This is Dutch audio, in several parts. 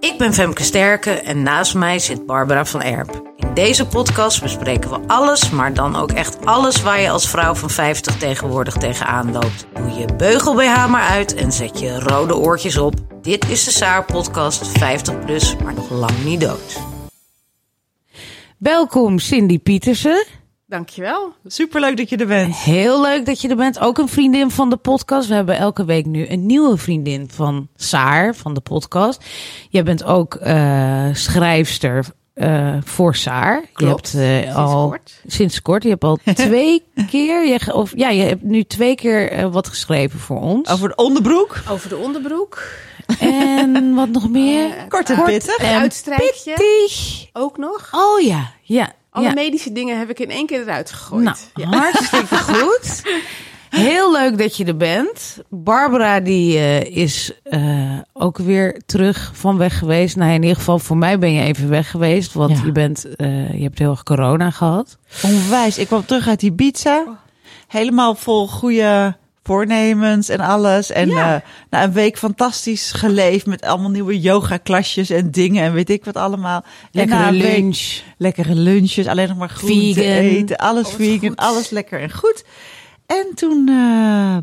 Ik ben Femke Sterke en naast mij zit Barbara van Erp. In deze podcast bespreken we alles, maar dan ook echt alles waar je als vrouw van 50 tegenwoordig tegenaan loopt. Doe je beugel BH maar uit en zet je rode oortjes op. Dit is de Saar podcast 50 plus, maar nog lang niet dood. Welkom Cindy Pietersen. Dankjewel. Superleuk dat je er bent. Heel leuk dat je er bent. Ook een vriendin van de podcast. We hebben elke week nu een nieuwe vriendin van Saar, van de podcast. Jij bent ook uh, schrijfster uh, voor Saar. Klopt. Je hebt uh, al kort. sinds kort. Je hebt al twee keer, je, of ja, je hebt nu twee keer uh, wat geschreven voor ons. Over de onderbroek. Over de onderbroek. En wat nog meer? Kort en pittig. Uitstrijkje. Pittig. Ook nog. Oh ja, ja. Alle ja. medische dingen heb ik in één keer eruit gegooid. Nou, ja. hartstikke goed. Heel leuk dat je er bent. Barbara die uh, is uh, ook weer terug van weg geweest. Nou, in ieder geval voor mij ben je even weg geweest. Want Ja. je, bent, uh, je hebt heel erg corona gehad. Onwijs. Ik kwam terug uit Ibiza. Helemaal vol goede voornemens en alles. En Ja. eh, na een week fantastisch geleefd met allemaal nieuwe yoga klasjes en dingen en weet ik wat allemaal. Lekkere en week lunch. lekkere lunches, alleen nog maar groente eten, alles Oh, vegan, goed. alles lekker en goed. En toen, eh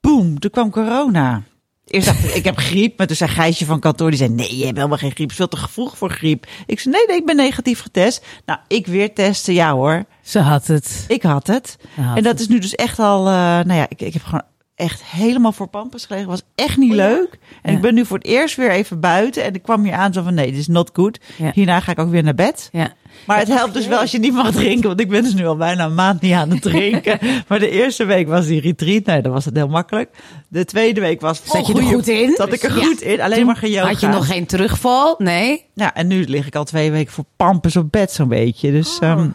boem, toen kwam corona. Eerst dacht ik, ik heb griep, maar toen zei Gijsje van kantoor, die zei, nee, je hebt helemaal geen griep, het is veel te vroeg voor griep. Ik zei, nee, nee, ik ben negatief getest. Nou, ik weer testen, ja hoor, Ze had het. ik had het. Had En dat het. is nu dus echt al, eh, nou ja, ik, ik heb gewoon echt helemaal voor pampers gelegen. was echt niet Oh ja? leuk. En Ja. ik ben nu voor het eerst weer even buiten. En ik kwam hier aan zo van, nee, dit is not good. Ja. Hierna ga ik ook weer naar bed. Ja. Maar het helpt dus wel als je niet mag drinken. Want ik ben dus nu al bijna een maand niet aan het drinken. maar de eerste week was die retreat. Nee, dan was het heel makkelijk. De tweede week was... Zat je er goed in? Zat ik er goed in. Alleen maar geyoga. Had je nog geen terugval? Nee. Ja, en nu lig ik al twee weken voor pampers op bed zo'n beetje. Dus Oh. ehm,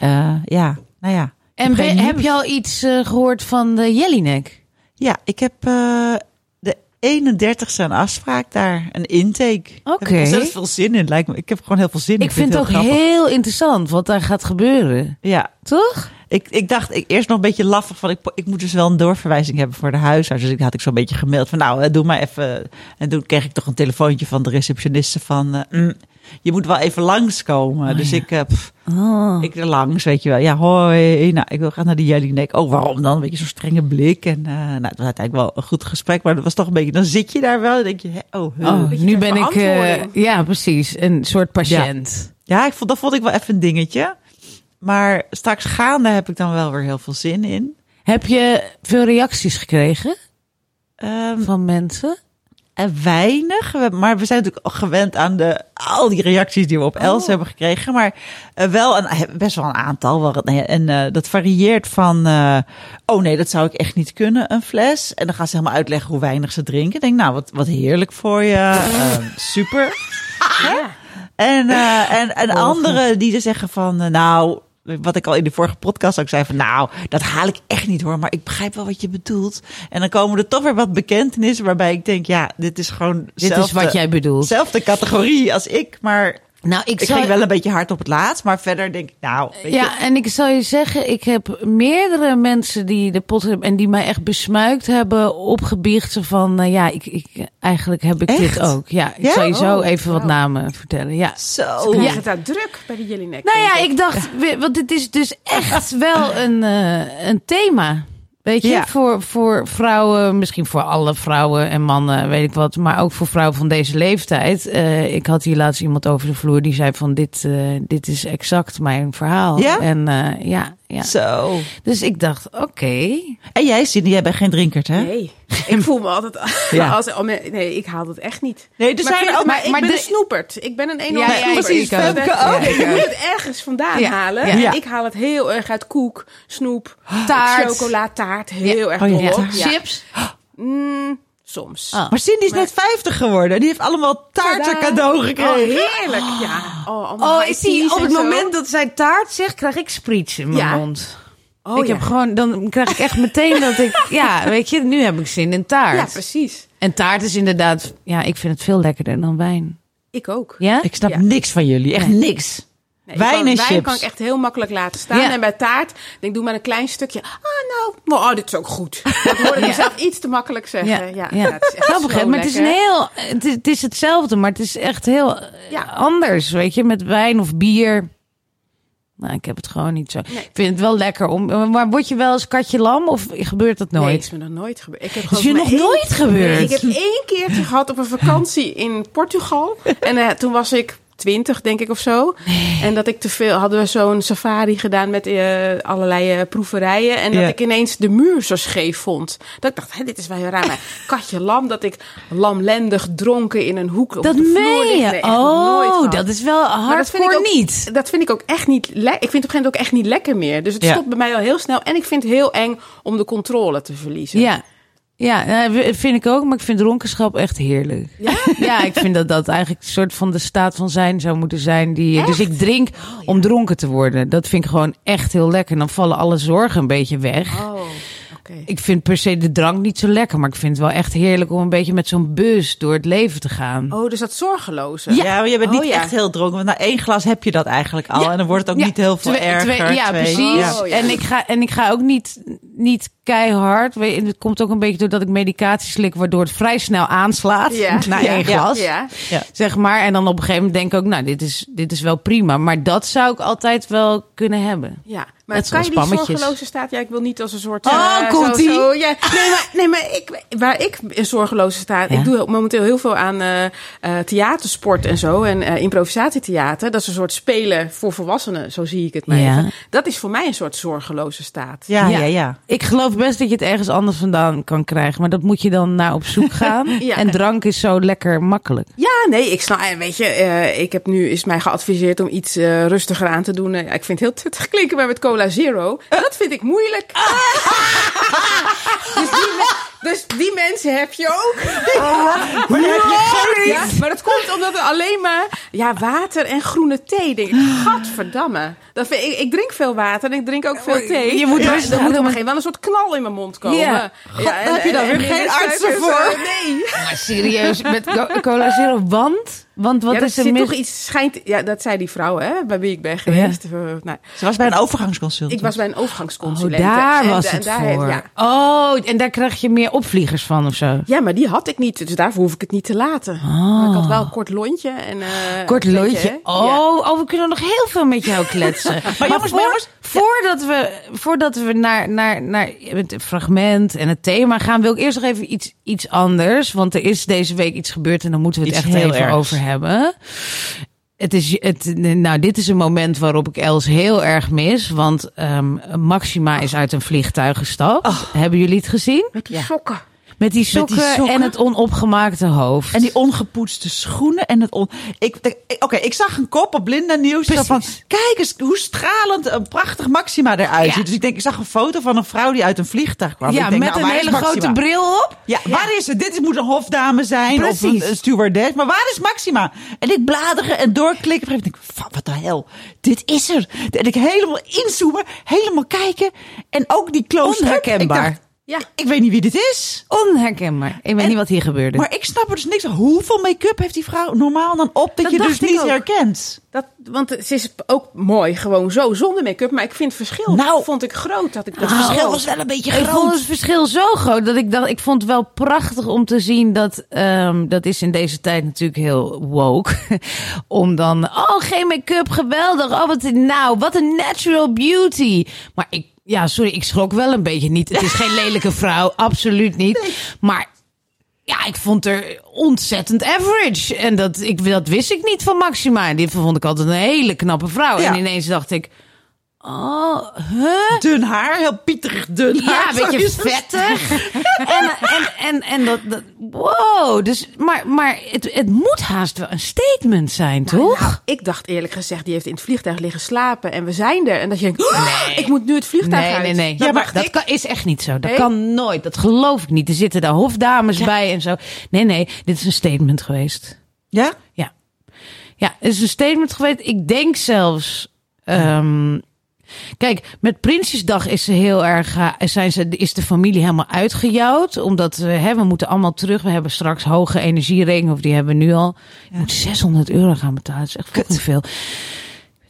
eh, ja, nou ja. En heb ben- heb je al iets uh, gehoord van de Jellinek? Ja, ik heb uh, de 31ste een afspraak daar, een intake. Oké. Heb ik ontzettend veel zin in, lijkt me. Ik heb gewoon heel veel zin. Ik vind het ook grappig. heel interessant wat daar gaat gebeuren. Ja, Toch? Ik, ik dacht ik, eerst nog een beetje laffig van ik, ik moet dus wel een doorverwijzing hebben voor de huisarts. Dus ik had ik zo'n beetje gemaild van nou, doe maar even. En toen kreeg ik toch een telefoontje van de receptioniste van uh, mm, je moet wel even langskomen. Oh, dus ja. ik, uh, pff, Oh. ik er langs, weet je wel. Ja, hoi. Nou, ik wil gaan naar de Jellinek. Oh, waarom dan? Een beetje zo'n strenge blik. En uh, nou, het was uiteindelijk wel een goed gesprek, maar dat was toch een beetje. Dan zit je daar wel. Dan denk je, hè, oh, huh. Oh, nu ben ik. eh, ja, precies. Een soort patiënt. Ja, ik vond, dat vond ik wel even een dingetje. Maar straks gaande heb ik dan wel weer heel veel zin in. Heb je veel reacties gekregen Um, van mensen? en weinig, we- maar we zijn natuurlijk gewend aan de, al die reacties die we op Els hebben gekregen. Maar uh, wel een, best wel een aantal. En uh, dat varieert van, uh, oh nee, dat zou ik echt niet kunnen, een fles. En dan gaan ze helemaal uitleggen hoe weinig ze drinken. Ik denk, nou, wat, wat heerlijk voor je. super. Ja. En, en, en anderen die er zeggen van, nou, wat ik al in de vorige podcast ook zei van, nou, dat haal ik echt niet hoor, maar ik begrijp wel wat je bedoelt. En dan komen er toch weer wat bekentenissen waarbij ik denk, ja, dit is gewoon Dit is wat jij bedoelt. Zelfde categorie als ik, maar Nou, ik, ik ging wel een beetje hard op het laatst, maar verder denk ik, nou, weet je, Ja, en ik zal je zeggen, ik heb meerdere mensen die de pot hebben en die mij echt besmuikt hebben opgebiecht ze van, uh, ja, ik, ik, eigenlijk heb ik Echt? dit ook. Ja, ik Ja? zal je zo Oh, even wat namen vertellen. Ja. zo. Ze krijgen Ja. het daar druk bij de Jellinek. Nou ja, ik dacht, want dit is dus echt wel een, uh, een thema. Weet je, Ja. voor, voor vrouwen, misschien voor alle vrouwen en mannen, weet ik wat, maar ook voor vrouwen van deze leeftijd. Uh, ik had hier laatst iemand over de vloer die zei van dit, uh, dit is exact mijn verhaal. Ja? En uh, ja, ja. Zo. Dus ik dacht, oké. En jij, Cindy, jij bent geen drinkert, hè? Nee, ik voel me altijd Ja. als oh, nee, ik haal het echt niet. Nee, er maar, zijn ook- maar, ik maar ben de- een snoepert. Ik ben een enorme Ja, ja, precies, Ik. Je moet het ergens vandaan Ja, halen. ja. En Ja. ik haal het heel erg uit koek, snoep, Taart. chocola, taart. Heel erg Oh. Chips? Mm, soms. Ah. Maar Cindy is Maar- net 50 geworden. Die heeft allemaal taarten Tadaa. cadeau Oh, gekregen. heerlijk. Ja. Oh, Oh, die, teas op het zo. moment dat zij taart zegt, krijg ik spriets in mijn Ja. mond. Oh, ik ja. heb gewoon, dan krijg ik echt meteen dat ik, ja, weet je, nu heb ik zin in taart. Ja, precies. en taart is inderdaad, ja, ik vind het veel lekkerder dan wijn. Ik ook. Ja? Ik snap Ja. niks van jullie. Echt Nee. niks. Nee, Wijn kan, en wijn chips. kan ik echt heel makkelijk laten staan. Ja. En bij taart, denk ik, doe maar een klein stukje. Ah, nou, oh, dit is ook goed. Dat hoor ik Ja. iets te makkelijk zeggen. Ja, ja, het is echt Grappig, hè? zo Maar het is, een heel, het, is, het is hetzelfde, maar het is echt heel eh, Ja. anders, weet je, met wijn of bier. Nou, ik heb het gewoon niet zo. Nee. Ik vind het wel lekker om. Maar word je wel eens katje lam of gebeurt dat Nee, nooit? het is me nog nooit gebeurd. Ik heb is je nog één- nooit gebeurd? Nee, ik heb één keertje gehad op een vakantie in Portugal. En eh, toen was ik twintig, denk ik, of zo. En dat ik te veel... Hadden we zo'n safari gedaan met eh, allerlei eh, proeverijen. En dat Ja. ik ineens de muur zo scheef vond. Dat ik dacht, hè, dit is wel heel raar. Maar katje lam, dat ik lamlendig dronken in een hoek op de vloer meen je? Nee, oh, dat is wel Maar dat vind ik ook niet. Dat vind ik ook echt niet lekker. Ik vind het op een gegeven moment ook echt niet lekker meer. Dus het Ja. stopt bij mij al heel snel. En ik vind het heel eng om de controle te verliezen. Ja. Ja, nou, vind ik ook, maar ik vind dronkenschap echt heerlijk. Ja? Ja, ik vind dat dat eigenlijk een soort van de staat van zijn zou moeten zijn. Die, dus ik drink Oh, om dronken te worden. Dat vind ik gewoon echt heel lekker. Dan vallen alle zorgen een beetje weg. Oh, oké. Ik vind per se de drank niet zo lekker, maar ik vind het wel echt heerlijk om een beetje met zo'n bus door het leven te gaan. Oh, dus dat zorgeloze. Ja, maar je bent niet Oh, ja. echt heel dronken. Want na één glas heb je dat eigenlijk al. Ja. En dan wordt het ook Ja, niet heel veel twee- erger. twee- ja, Twee- precies. Oh, ja. En, ik ga, en ik ga ook niet, niet keihard. Weet je, Het komt ook een beetje doordat ik medicatie slik, waardoor het vrij snel aanslaat Ja. na Ja. één Ja. glas. Ja. Zeg maar. En dan op een gegeven moment denk ik ook, nou, dit is, dit is wel prima. Maar dat zou ik altijd wel kunnen hebben. Ja, maar Net kan je die zorgeloze staat? Ja, ik wil niet als een soort... Oh, eh, komt-ie? zo- zo- ja. Nee, maar, nee, maar ik, waar ik in zorgeloze sta... Ja. Ik doe momenteel heel veel aan eh, eh, theatersport en zo. En eh, improvisatietheater. Dat is een soort spelen voor volwassenen. Zo zie ik het maar Ja. even. Dat is voor mij een soort zorgeloze staat. Ja, Ja. ja, ja. Ik geloof best dat je het ergens anders vandaan kan krijgen. Maar dat moet je dan naar op zoek gaan. Ja. En drank is zo lekker makkelijk. Ja, nee, ik snap. eh, Weet je, eh, ik heb nu is mij geadviseerd om iets eh, rustiger aan te doen. Ja, ik vind het heel tuttig klinken, maar met cola zero, dat vind ik moeilijk. dus, die dus die mensen heb je ook. Maar dan heb je geen... Ja, maar dat komt omdat er alleen maar ja, water en groene thee. Denk ik, gadverdamme. Dat vind ik, ik drink veel water en ik drink ook veel thee. Je moet maar rustig er moet op doen. een gegeven moment wel een soort knal in mijn mond komen. Ja. God, daar heb je dan weer geen artsen voor. Nee. Maar serieus, met co- cola zero. Want? Want wat ja, is er zit mis? toch iets schijnt. Ja, dat zei die vrouw, hè, bij wie ik ben geweest. Eh, nou, Ze was bij een overgangsconsult. ik was bij een Oh, overgangsconsulent. daar En was het daar voor. ja. Oh, en daar krijg je meer opvliegers van of zo. ja, maar die had ik niet, dus daarvoor hoef ik het niet te laten. Maar ik had wel een kort lontje en. eh, Ah. Kort lontje. hè? Oh, Ja. oh, we kunnen nog heel veel met jou kletsen. maar jongens, voor- maar jongens- voordat we, voordat we naar, naar, naar het fragment en het thema gaan, wil ik eerst nog even iets, iets anders. Want er is deze week iets gebeurd en daar moeten we het Iets echt heel even ergs. over hebben. Het is, het, nou, dit is een moment waarop ik Els heel erg mis. Want ehm, Maxima is uit een vliegtuig gestapt. Hebben jullie het gezien? Met die Ja. sokken. Met die sokken, sokken. en het onopgemaakte hoofd. En die ongepoetste schoenen en het on... Ik, Oké, ik zag een kop op Blinda Nieuws. Van, kijk eens hoe stralend een prachtig Maxima eruit Ja. ziet. Dus ik denk, ik zag een foto van een vrouw die uit een vliegtuig kwam. ja, ik denk, met nou, een hele grote bril op. Ja, waar is het? Dit moet een hofdame zijn of een, een stewardess. Maar waar is Maxima? En ik bladeren en doorklikken. Denk ik, "Fuck, wat de hel. Dit is er. En ik helemaal inzoomen, helemaal kijken. En ook die close-up. Onherkenbaar. Ja. ik weet niet wie dit is. Onherkenbaar. Ik weet En- niet wat hier gebeurde. Maar ik snap er dus niks van. Hoeveel make-up heeft die vrouw normaal dan op dat, Dat je dus niet ook. herkent? Dat, want het is ook mooi, gewoon zo, zonder make-up. Maar ik vind het verschil, Nou. vond ik groot. Dat ik dat Het verschil was wel een beetje ik vond groot. het verschil zo groot dat ik dacht, ik vond het wel prachtig om te zien dat, ehm, dat is in deze tijd natuurlijk heel woke. om dan, oh geen make-up, geweldig. Oh wat, nou, wat een natural beauty. Maar ik, ja, sorry, ik schrok wel een beetje niet. Het is geen lelijke vrouw, absoluut niet. Maar ja, ik vond er ontzettend average. En dat, ik, dat wist ik niet van Maxima. Die vond ik altijd een hele knappe vrouw. Ja. En ineens dacht ik, Oh, huh? Dun haar, heel pieterig dun haar. Ja, een beetje vettig. en, en, en, en dat, dat, wow. Dus, maar, maar het, het moet haast wel een statement zijn, toch? Nou, ik dacht eerlijk gezegd, die heeft in het vliegtuig liggen slapen en we zijn er. En dat je denkt, "Oh, ik moet nu het vliegtuig Nee, uit. nee, nee. Dat Ja, maar dat ik. kan, is echt niet zo. Dat Nee? kan nooit. Dat geloof ik niet. Er zitten daar hofdames bij en zo. Nee, nee. Dit is een statement geweest. Ja? Ja. Ja, het is een statement geweest. Ik denk zelfs. ehm, kijk, met Prinsjesdag is ze heel erg. eh, zijn ze, is de familie helemaal uitgejouwd. Omdat we, hè, we moeten allemaal terug. We hebben straks hoge energierekening. Of die hebben we nu al. Je moet 600 euro gaan betalen. Dat is echt fucking veel.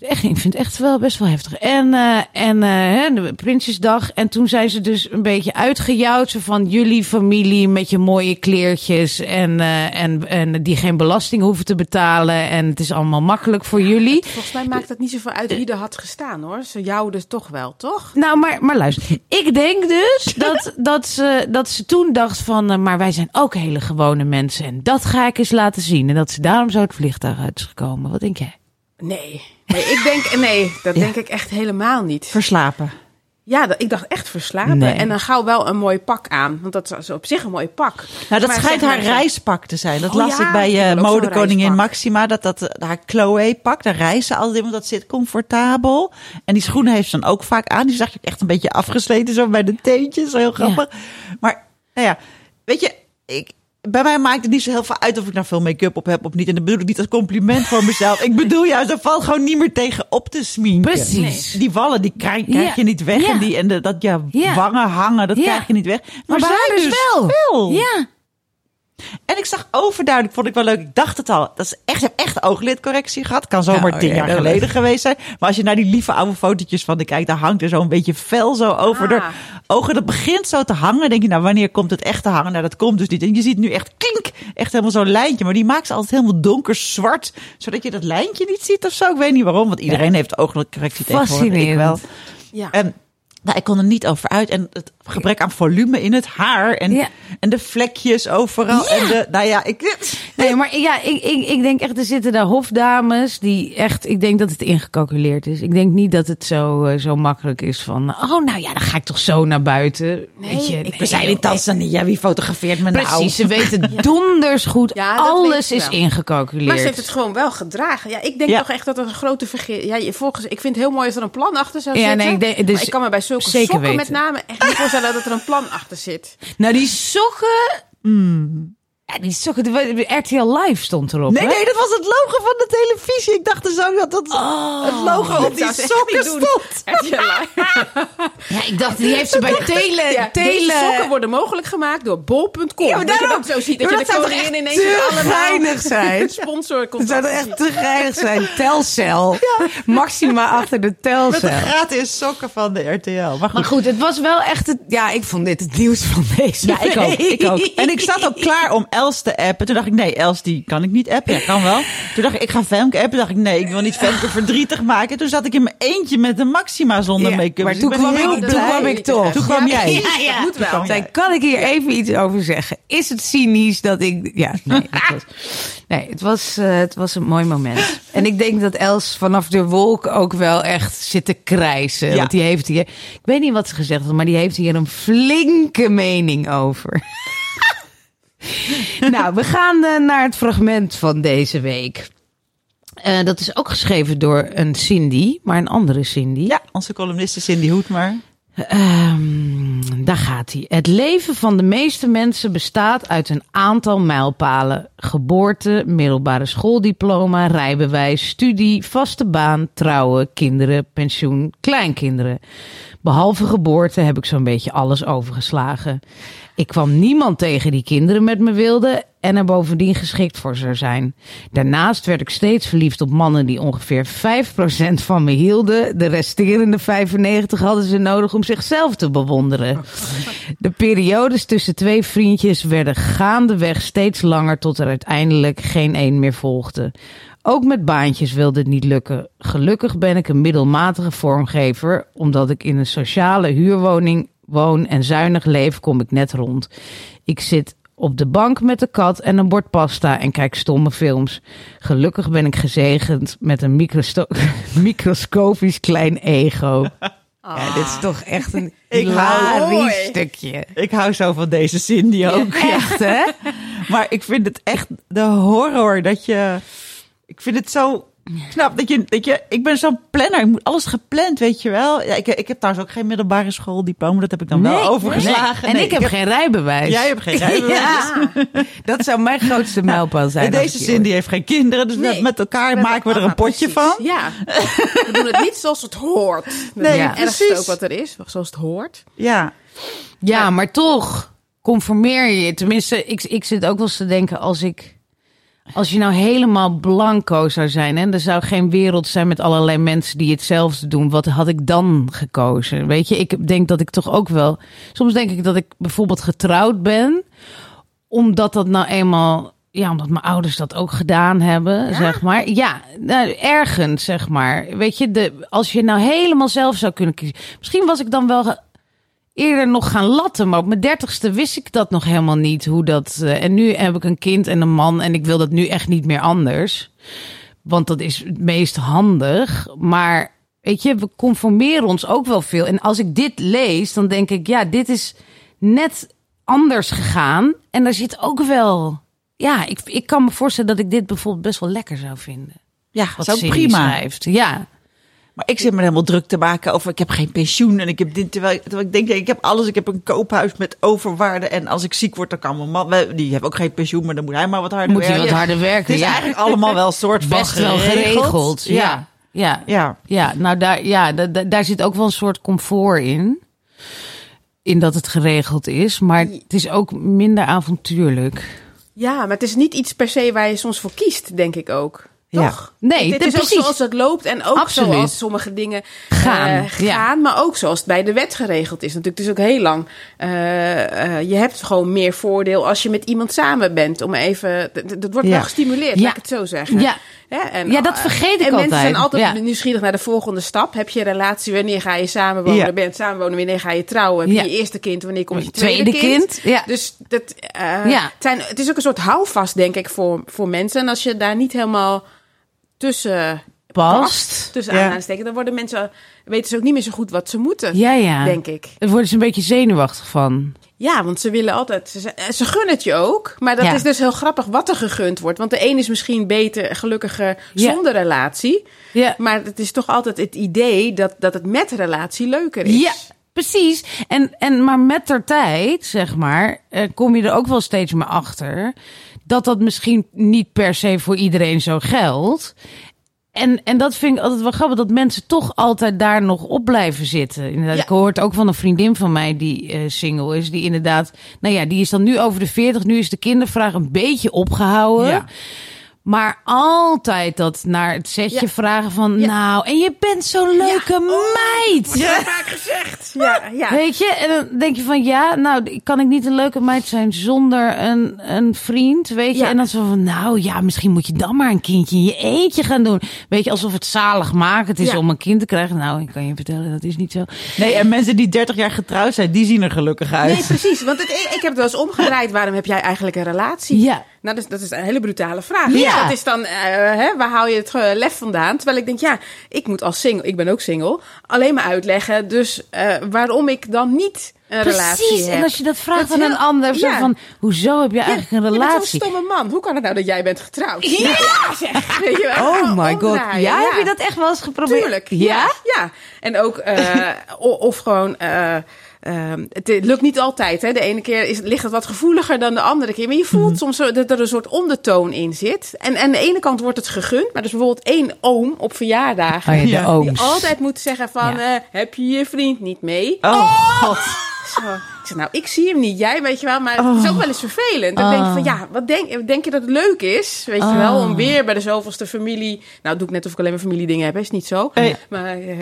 Echt, ik vind het echt wel best wel heftig. En, eh, en eh, Prinsjesdag. En toen zijn ze dus een beetje uitgejouwd. Van jullie familie met je mooie kleertjes. En, eh, en, en die geen belasting hoeven te betalen. En het is allemaal makkelijk voor jullie. Volgens mij maakt het niet zoveel uit wie er had gestaan hoor. Ze jou dus toch wel, toch? Nou, maar, maar luister. Ik denk dus dat, dat, ze, dat ze toen dacht van... maar wij zijn ook hele gewone mensen. En dat ga ik eens laten zien. En dat ze daarom zo het vliegtuig uit is gekomen. Wat denk jij? Nee. nee ik denk, nee, dat denk ik echt helemaal niet. Verslapen. Ja, dat, ik dacht echt verslapen. Nee. En dan gauw wel een mooi pak aan. Want dat is op zich een mooi pak. Nou, dat Maar schijnt haar maar- reispak te zijn. Dat Oh las ja, ik bij uh, modekoningin. Maxima. Dat dat eh, haar Chloe pak. Daar reizen ze altijd in, want dat zit comfortabel. En die schoenen heeft ze dan ook vaak aan. Die zag ik echt een beetje afgesleten zo bij de teentjes. Heel grappig. Maar, nou ja, weet je, ik, bij mij maakt het niet zo heel veel uit of ik nou veel make-up op heb of niet. En dat bedoel ik niet als compliment voor mezelf. Ik bedoel juist, er valt gewoon niet meer tegen op te sminken. Precies. Die wallen, die krijg, krijg Ja. je niet weg. Ja. En, die, en de, dat ja, Ja. wangen hangen, dat krijg je niet weg. Maar, bij haar zij dus wel. wel. Ja. En ik zag overduidelijk, vond ik wel leuk. Ik dacht het al. Dat is echt, ik heb echt ooglidcorrectie gehad. Kan zomaar Nou, tien ja, jaar geleden geweest zijn. Maar als je naar die lieve oude fotootjes van de kijkt, daar hangt er zo'n beetje fel zo over Ah. de ogen. Dat begint zo te hangen. denk je, nou, wanneer komt het echt te hangen? Nou, dat komt dus niet. En je ziet nu echt klink, echt helemaal zo'n lijntje. Maar die maakt ze altijd helemaal donker zwart, zodat je dat lijntje niet ziet of zo. Ik weet niet waarom, want iedereen heeft ooglidcorrectie tegenwoordig. Ik wel. Fascinerend. Ja. En nou, ik kon er niet over uit. En het gebrek aan volume in het haar. En, Ja. en de vlekjes overal. Ja. En de, nou ja, ik... Nee, maar ja, ik, ik, ik denk echt, er zitten daar hofdames die echt, ik denk dat het ingecalculeerd is. Ik denk niet dat het zo, eh, zo makkelijk is van, oh nou ja, dan ga ik toch zo naar buiten. Weet je, ik- nee, We zijn in. Tanzania. Wie fotografeert me nou? Precies, ze weten donders goed. Ja, dat Alles is wel. ingecalculeerd. Maar ze heeft het gewoon wel gedragen. Ja, ik denk Ja. toch echt dat het een grote vergis... Ja, je- volgens, ik vind het heel mooi als er een plan achter zou Ja, zitten. nee, ik denk- dus maar ik kan me bij zulke zeker sokken weten. met name echt niet voorstellen dat er een plan achter zit. Nou, die sokken. Ja, die sokken. de- de RTL Live stond erop. Nee, hè? nee, dat was het logo van de televisie. Ik dacht dus ook dat dat het logo op die sokken stond. RTL Live. Ja, ik dacht, die heeft ze bij Tele. Ja, deze tele... sokken worden mogelijk gemaakt door bol.com. Ja, maar dat je daarom- dat zo ziet. Dat je de dat zou toch koningin ineens te allemaal geinig zijn? sponsor Het zou echt te geinig zijn. Telcel. Maxima achter de Met de telcel. gratis sokken van de RTL. Maar goed. Maar goed, het was wel echt het... Ja, ik vond dit het nieuws van deze Ja, ik ook, week. ik ook. En ik zat ook klaar om Els te appen. Toen dacht ik, nee, Els die kan ik niet appen. Ja, kan wel. Toen dacht ik, ik ga Femke appen. Toen dacht ik, nee, ik wil niet Femke verdrietig maken. Toen zat ik in mijn eentje met de Maxima zonder Ja, make-up. maar Dus toen ik ben kwam ik- toen kwam ik toch. Toen kwam Ja, jij. Ja, ja. Dat moet wel. kwam Zij, jij. kan ik hier even iets over zeggen? Is het cynisch dat ik... Ja, nee, het was, nee, het was, eh, het was een mooi moment. En ik denk dat Els vanaf de wolk ook wel echt zit te krijsen. Want die heeft hier... Ik weet niet wat ze gezegd had, maar die heeft hier een flinke mening over. nou, we gaan eh, naar het fragment van deze week. Eh, dat is ook geschreven door een Cindy, maar een andere Cindy. Ja, onze columniste Cindy Hoedmer. Ehm, daar gaat hij. Het leven van de meeste mensen bestaat uit een aantal mijlpalen: geboorte, middelbare schooldiploma, rijbewijs, studie, vaste baan, trouwen, kinderen, pensioen, kleinkinderen. Behalve geboorte heb ik zo'n beetje alles overgeslagen. Ik kwam niemand tegen die kinderen met me wilde en er bovendien geschikt voor zou zijn. Daarnaast werd ik steeds verliefd op mannen die ongeveer 5% van me hielden. De resterende 95 hadden ze nodig om zichzelf te bewonderen. De periodes tussen twee vriendjes werden gaandeweg steeds langer tot er uiteindelijk geen één meer volgde. Ook met baantjes wilde het niet lukken. Gelukkig ben ik een middelmatige vormgever, omdat ik in een sociale huurwoning woon en zuinig leef, kom ik net rond. Ik zit op de bank met de kat en een bord pasta en kijk stomme films. Gelukkig ben ik gezegend met een microscopisch klein ego. Ja, dit is toch echt een Ik hou- stukje. Ik hou zo van deze Cindy ook. Echt, hè? Maar ik vind het echt de horror dat je. Ik vind het zo knap dat je. Dat je ik ben zo'n planner. Ik moet alles gepland, weet je wel. Ja, ik, ik heb trouwens ook geen middelbare schooldiploma. Dat heb ik dan wel overgeslagen. En Nee, ik heb geen rijbewijs. Jij hebt geen rijbewijs. Ja, dat zou mijn grootste mijlpaal zijn. En als deze ik die Cindy heeft geen kinderen. Dus Nee. met elkaar maken we er een potje van. Ja, we doen het niet zoals het hoort. Nee, ja, precies. ook wat er is, zoals het hoort. Ja. Ja, maar toch conformeer je. Tenminste, ik, ik zit ook wel eens te denken als ik. Als je nou helemaal blanco zou zijn en er zou geen wereld zijn met allerlei mensen die hetzelfde doen, wat had ik dan gekozen? Weet je, ik denk dat ik toch ook wel. Soms denk ik dat ik bijvoorbeeld getrouwd ben, omdat dat nou eenmaal. Ja, omdat mijn ouders dat ook gedaan hebben, zeg maar. Ja, nou, ergens, zeg maar. Weet je, de, als je nou helemaal zelf zou kunnen kiezen. Misschien was ik dan wel eerder nog gaan latten. Maar op mijn dertigste wist ik dat nog helemaal niet. Hoe dat, eh, en nu heb ik een kind en een man. En ik wil dat nu echt niet meer anders. Want dat is het meest handig. Maar weet je, we conformeren ons ook wel veel. En als ik dit lees, dan denk ik, ja, dit is net anders gegaan. En daar zit ook wel. Ja, ik, ik kan me voorstellen dat ik dit bijvoorbeeld best wel lekker zou vinden. Ja, Wat zo prima. schrijft. Ja. Maar ik zit me helemaal druk te maken over ik heb geen pensioen en ik heb dit. Terwijl, terwijl ik denk, ik heb alles. Ik heb een koophuis met overwaarde. En als ik ziek word, dan kan mijn man. Die heeft ook geen pensioen, maar dan moet hij maar wat harder Moet je werken. wat harder werken. Het is ja. eigenlijk allemaal wel een soort van best wel geregeld. Ja. Ja. Ja. Ja, nou daar, ja, da- da- daar zit ook wel een soort comfort in. In dat het geregeld is, maar het is ook minder avontuurlijk. Ja, maar het is niet iets per se waar je soms voor kiest, denk ik ook. Ja. Toch? Nee, het, dat- is ook precies. zoals het loopt en ook Absoluut. zoals sommige dingen Gaan, eh, ja. gaan maar ook zoals het bij de wet geregeld is. Natuurlijk, het is ook heel lang. eh, je hebt gewoon meer voordeel als je met iemand samen bent. Om even, dat wordt Ja. wel gestimuleerd, Ja. laat ik het zo zeggen. Ja, Hè, en, Ja, dat vergeet ik en mensen altijd. zijn altijd Ja. nieuwsgierig naar de volgende stap. Heb je een relatie? Wanneer ga je samenwonen? Ja. Ben samenwonen? Wanneer ga je trouwen? Heb je je eerste kind? Wanneer komt je tweede, tweede, kind. Ja. dus dat, eh, Ja. het, zijn, het is ook een soort houvast, denk ik, voor, voor mensen. En als je daar niet helemaal tussen Past. tussen Ja. aanhalingstekens, dan worden mensen, weten ze ook niet meer zo goed wat ze moeten, ja, ja. denk ik. Het wordt ze een beetje zenuwachtig van. Ja, want ze willen altijd, ze, ze gunnen het je ook. Maar dat Ja. is dus heel grappig wat er gegund wordt. Want de een is misschien beter, gelukkiger Ja. zonder relatie. Ja, Maar het is toch altijd het idee dat, dat het met relatie leuker is. ja precies. En, en, maar met der tijd, zeg maar, eh, kom je er ook wel steeds meer achter dat dat misschien niet per se voor iedereen zo geldt. En, en dat vind ik altijd wel grappig, dat mensen toch altijd daar nog op blijven zitten. Inderdaad, Ja. Ik hoor het ook van een vriendin van mij die eh, single is. Die inderdaad, nou ja, die is dan nu over de 40. Nu is de kindervraag een beetje opgehouden. Ja. Maar altijd dat naar het setje Ja. vragen van, Ja. nou, en je bent zo'n leuke meid. Ja, vaak gezegd. Ja, ja. Weet je, en dan denk je van ja, nou kan ik niet een leuke meid zijn zonder een, een vriend, weet je. Ja. En dan zo van nou ja, misschien moet je dan maar een kindje in je eentje gaan doen. Weet je, alsof het zalig het is Ja. om een kind te krijgen. Nou, ik kan je vertellen, dat is niet zo. Nee, en mensen die 30 jaar getrouwd zijn, die zien er gelukkig uit. Nee, precies. Want het, ik heb het wel eens omgedraaid. Waarom heb jij eigenlijk een relatie? Ja. Nou, dat, is- dat is een hele brutale vraag. Ja. Dat is dan, eh, hè, waar haal je het lef vandaan? Terwijl ik denk, ja, ik moet als single, ik ben ook single, alleen maar uitleggen. Dus eh, waarom ik dan niet een relatie Precies. heb. En als je dat vraagt aan een ander, zo van hoezo heb je eigenlijk een Je bent relatie? stomme man. Hoe kan het nou dat jij bent getrouwd? Ja, zeg. Weet je wel? Oh my god. Ja, heb je dat echt wel eens geprobeerd? Tuurlijk. Ja? Ja. En ook, eh, o- of gewoon, eh, ehm, het lukt niet altijd. Hè. De ene keer is, ligt het wat gevoeliger dan de andere keer. Maar je voelt Mhm. soms dat er een soort ondertoon in zit. En aan de ene kant wordt het gegund. Maar dus bijvoorbeeld één oom op verjaardagen. Oh ja, de. Die altijd moet zeggen van, Ja. eh, heb je je vriend niet mee? Oh, god. Zo. Ik zeg, nou, ik zie hem niet, jij, weet je wel. Maar het is ook wel eens vervelend. Dan denk ik van, ja, wat denk, denk je dat het leuk is? Weet je wel, om weer bij de zoveelste familie... Nou, doe ik net of ik alleen maar familiedingen heb, is niet zo. Nee. Maar, eh,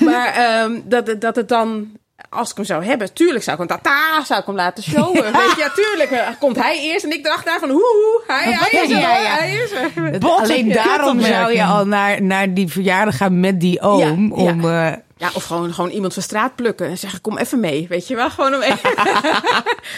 maar ehm, dat, dat het dan... Als ik hem zou hebben, tuurlijk zou ik hem tata, zou ik hem laten showen. Weet je, ja, tuurlijk. Komt hij eerst en ik dacht van, hoe, hoe, hij, hij is er, Ja, ja. hij is er. Alleen daarom zou je al naar, naar die verjaardag gaan met die oom. Ja, ja. Om, eh, Ja, of gewoon, gewoon iemand van straat plukken en zeggen: Kom even mee. Weet je wel? Gewoon een,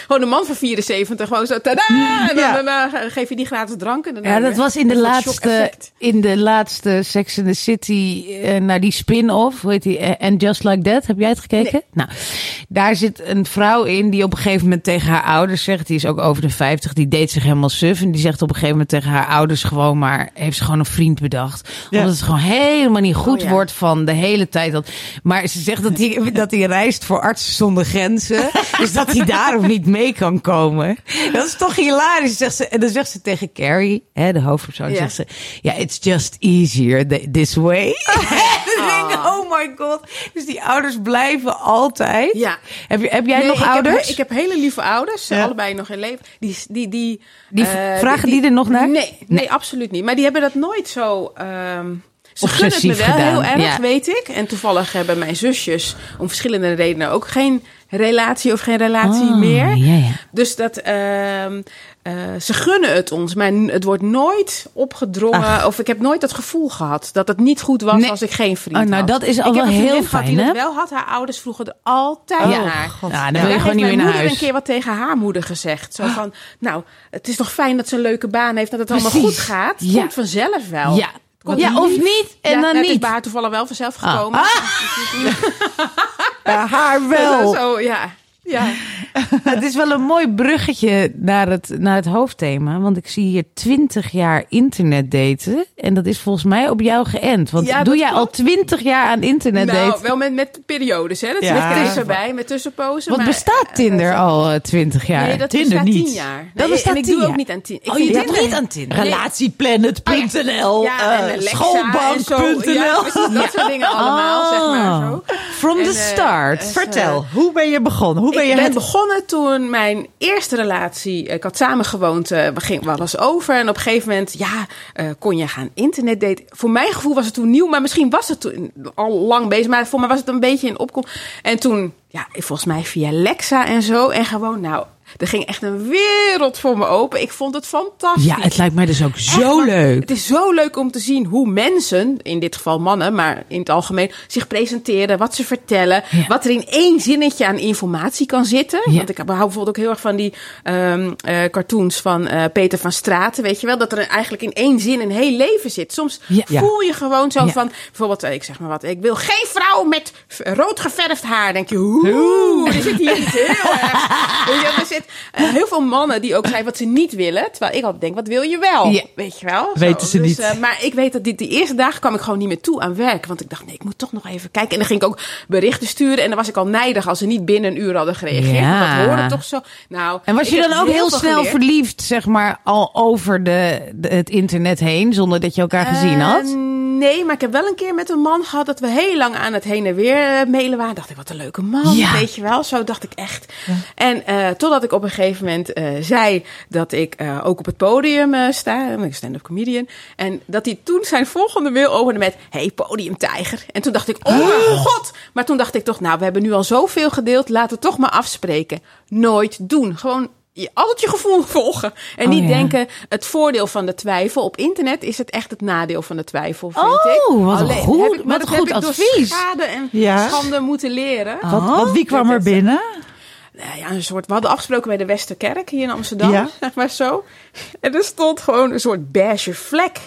gewoon een man van 74. Gewoon zo. Tada! En dan, Ja. dan, geef je die gratis drank. En dan Ja, dat was in de laatste, in de laatste Sex in the City, eh, naar die spin-off, hoe heet die? Eh, And Just Like That. Heb jij het gekeken? Nou, daar zit een vrouw in die op een gegeven moment tegen haar ouders zegt, die is ook over de 50, die deed zich helemaal suf. En die zegt op een gegeven moment tegen haar ouders gewoon maar, heeft ze gewoon een vriend bedacht. Ja. Omdat het gewoon helemaal niet goed Oh, ja. wordt van de hele tijd. Dat, maar ze zegt dat hij, dat hij reist voor artsen zonder grenzen. dus dat hij daarom niet mee kan komen. Dat is toch hilarisch, zegt ze. En dan zegt ze tegen Carrie, hè, de hoofdpersoon, Ja. zegt ze... Ja, it's just easier th- this way. Denk ik, oh my god. Dus die ouders blijven altijd. Ja. Heb, heb jij Nee, nog ik ouders? Heb, ik heb hele lieve ouders, Ja. allebei nog in leven. Die, die, die, Die eh, vragen die er nog naar? Nee, nee, absoluut niet. Maar die hebben dat nooit zo. ehm ze gunnen het me wel gedaan, heel erg, ja. weet ik. En toevallig hebben mijn zusjes om verschillende redenen ook geen relatie of geen relatie Oh, meer. ja, ja. Dus dat ehm, eh, ze gunnen het ons, maar het wordt nooit opgedrongen. Of ik heb nooit dat gevoel gehad dat het niet goed was Nee. als ik geen vriend Oh, nou, had. dat is al ik wel heb heel gehad die fijn, dat wel had. Haar ouders vroegen er altijd Ja. naar. God. Ja, dan wil je gewoon niet meer naar huis. een keer wat tegen haar moeder gezegd. Zo van, nou, het is toch fijn dat ze een leuke baan heeft, dat het allemaal goed gaat. Het Ja. komt vanzelf wel. Ja. Komt ja, of niet. En Ja, dan nou, Het is niet. bij haar toevallig wel vanzelf Ah. gekomen. Ja, haar wel. Zo, ja. Ja. Het is wel een mooi bruggetje naar het, naar het hoofdthema. Want ik zie hier 20 jaar internet daten. En dat is volgens mij op jou geënt. Want Ja, doe dat jij al klopt. 20 jaar aan internet Nou, daten? wel met, met periodes, hè. Dat Ja. zit er tussenbij, met tussenpozen. Want maar- bestaat Tinder eh, al eh, 20 jaar? Nee, dat Tinder bestaat niet. tien jaar. Dat Nee, bestaat en ik doe ook niet aan tien. Ik Oh, je doet Tinder- niet aan Tinder? Relatieplanet.nl, Ja, eh, schoolbank.nl. Ja, dat soort dingen allemaal, zeg maar zo. From the En, eh, start. eh, Vertel, hoe ben je begonnen? Hoe ben ik je ben begonnen toen mijn eerste relatie, ik had samengewoond, eh, ging, was over. En op een gegeven moment, ja, eh, kon je gaan internet daten. Voor mijn gevoel was het toen nieuw, maar misschien was het toen al lang bezig. Maar voor mij was het een beetje in opkomst. En toen, ja, volgens mij via Lexa en zo. En gewoon, nou, er ging echt een wereld voor me open. Ik vond het fantastisch. Ja, het lijkt mij dus ook zo leuk. Het is zo leuk om te zien hoe mensen, in dit geval mannen, maar in het algemeen, zich presenteren, wat ze vertellen, Ja. wat er in één zinnetje aan informatie kan zitten. Ja. Want ik hou bijvoorbeeld ook heel erg van die ehm, eh, cartoons van eh, Peter van Straten, weet je wel, dat er eigenlijk in één zin een heel leven zit. Soms Ja. Voel je gewoon zo van, bijvoorbeeld, eh, ik zeg maar wat, ik wil geen vrouw met rood geverfd haar. denk je, oeh, er zit hier iets heel erg. Zit eh, heel veel mannen die ook zijn wat ze niet willen, terwijl ik altijd denk, wat wil je wel? Ja. Weet je wel? Weten ze Dus, niet. eh, maar ik weet dat dit, die eerste dagen kwam ik gewoon niet meer toe aan werk. Want ik dacht, nee, ik moet toch nog even kijken. En dan ging ik ook berichten sturen. En dan was ik al nijdig als ze niet binnen een uur hadden gereageerd. Ja. Dat hoorde toch zo. Nou, En was je dan ook heel snel geleerd. verliefd, zeg maar, al over de, de- het internet heen, zonder dat je elkaar gezien had? Nee, maar ik heb wel een keer met een man gehad dat we heel lang aan het heen en weer eh, mailen waren. Dacht ik, wat een leuke man, Ja. weet je wel. Zo dacht ik echt. En eh, totdat ik op een gegeven moment eh, zei dat ik ook op het podium sta. Ik ben stand-up comedian. En dat hij toen zijn volgende mail opende met... Hey, podiumtijger. En toen dacht ik, oh mijn god. Maar toen dacht ik toch, nou, we hebben nu al zoveel gedeeld. Laten we toch maar afspreken. Nooit doen. Gewoon je, altijd je gevoel volgen. En Oh, niet ja. denken, het voordeel van de twijfel. Op internet is het echt het nadeel van de twijfel, vind Oh, ik. wat een goed- heb ik- maar wat dat goed heb ik door advies. schade en Ja. schande moeten leren. Wat, wat, wie kwam er binnen? Nou ja, een soort, we hadden afgesproken bij de Westerkerk hier in Amsterdam, Ja. zeg maar zo. En er stond gewoon een soort beige vlek.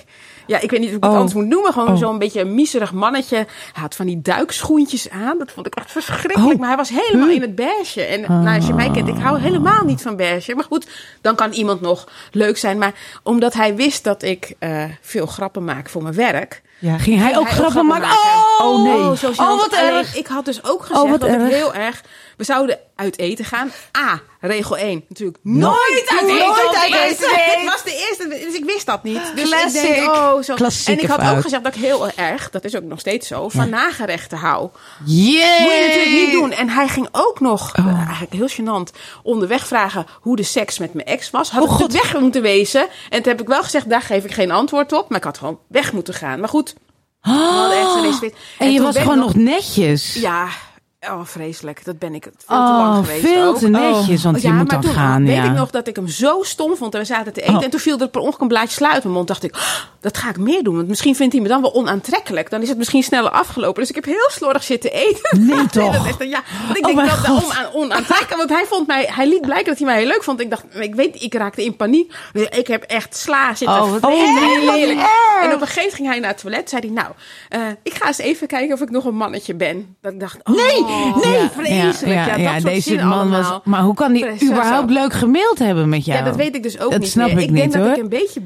Ja, ik weet niet hoe ik het Oh. anders moet noemen. Gewoon Oh. zo'n beetje een miserig mannetje. Hij had van die duikschoentjes aan. Dat vond ik echt verschrikkelijk. Oh. Maar hij was helemaal in het beige. En nou, als je mij kent, ik hou helemaal niet van beige. Maar goed, dan kan iemand nog leuk zijn. Maar omdat hij wist dat ik eh, veel grappen maak voor mijn werk... Ja. Ging hij ook grappen maken? Oh, Oh, nee. Oh, wat erg. Ik had dus ook gezegd Oh, wat dat erg. ik heel erg... We zouden uit eten gaan. A, regel 1. Natuurlijk nooit, uit eten. Nooit uit eten. Dit was de eerste, dus ik wist dat niet. Dus Classic. ik denk, oh, zo. Klassieke en ik had fout. ook gezegd dat ik heel erg, dat is ook nog steeds zo, van nagerechten hou. Yay! Moet je natuurlijk niet doen. En hij ging ook nog, Oh. eigenlijk heel gênant, onderweg vragen hoe de seks met mijn ex was. Had Oh, ik natuurlijk weg moeten wezen. En toen heb ik wel gezegd, daar geef ik geen antwoord op. Maar ik had gewoon weg moeten gaan. Maar goed, echt reservatie. En je was gewoon nog netjes. Ja, Oh, vreselijk. Dat ben ik veel te Oh, lang geweest veel ook. te netjes, want je ja, moet dan toen gaan. weet ja. ik nog dat ik hem zo stom vond. En we zaten te eten. Oh. En toen viel er per ongeluk een blaadje sluit mijn mond. dacht ik, oh, dat ga ik meer doen. Want misschien vindt hij me dan wel onaantrekkelijk. Dan is het misschien sneller afgelopen. Dus ik heb heel slordig zitten eten. Nee, toch? dat is dan- ja, want ik Oh denk dat om, aan, onaantrekkelijk. Want hij vond mij, hij liet blijken dat hij mij heel leuk vond. Ik dacht, ik weet, ik raakte in paniek. Ik heb echt sla zitten. Oh, wat erg. En op een gegeven moment ging hij naar het toilet. Zei hij, nou, eh, ik ga eens even kijken of ik nog een mannetje ben. Dat ik dacht, oh, Nee, nee, vreselijk. Ja, dat soort deze man was. Maar hoe kan die Precies, überhaupt zo. leuk gemaild hebben met jou? Ja, dat weet ik dus ook Dat niet snap meer. ik ik denk niet, dat hoor. ik een beetje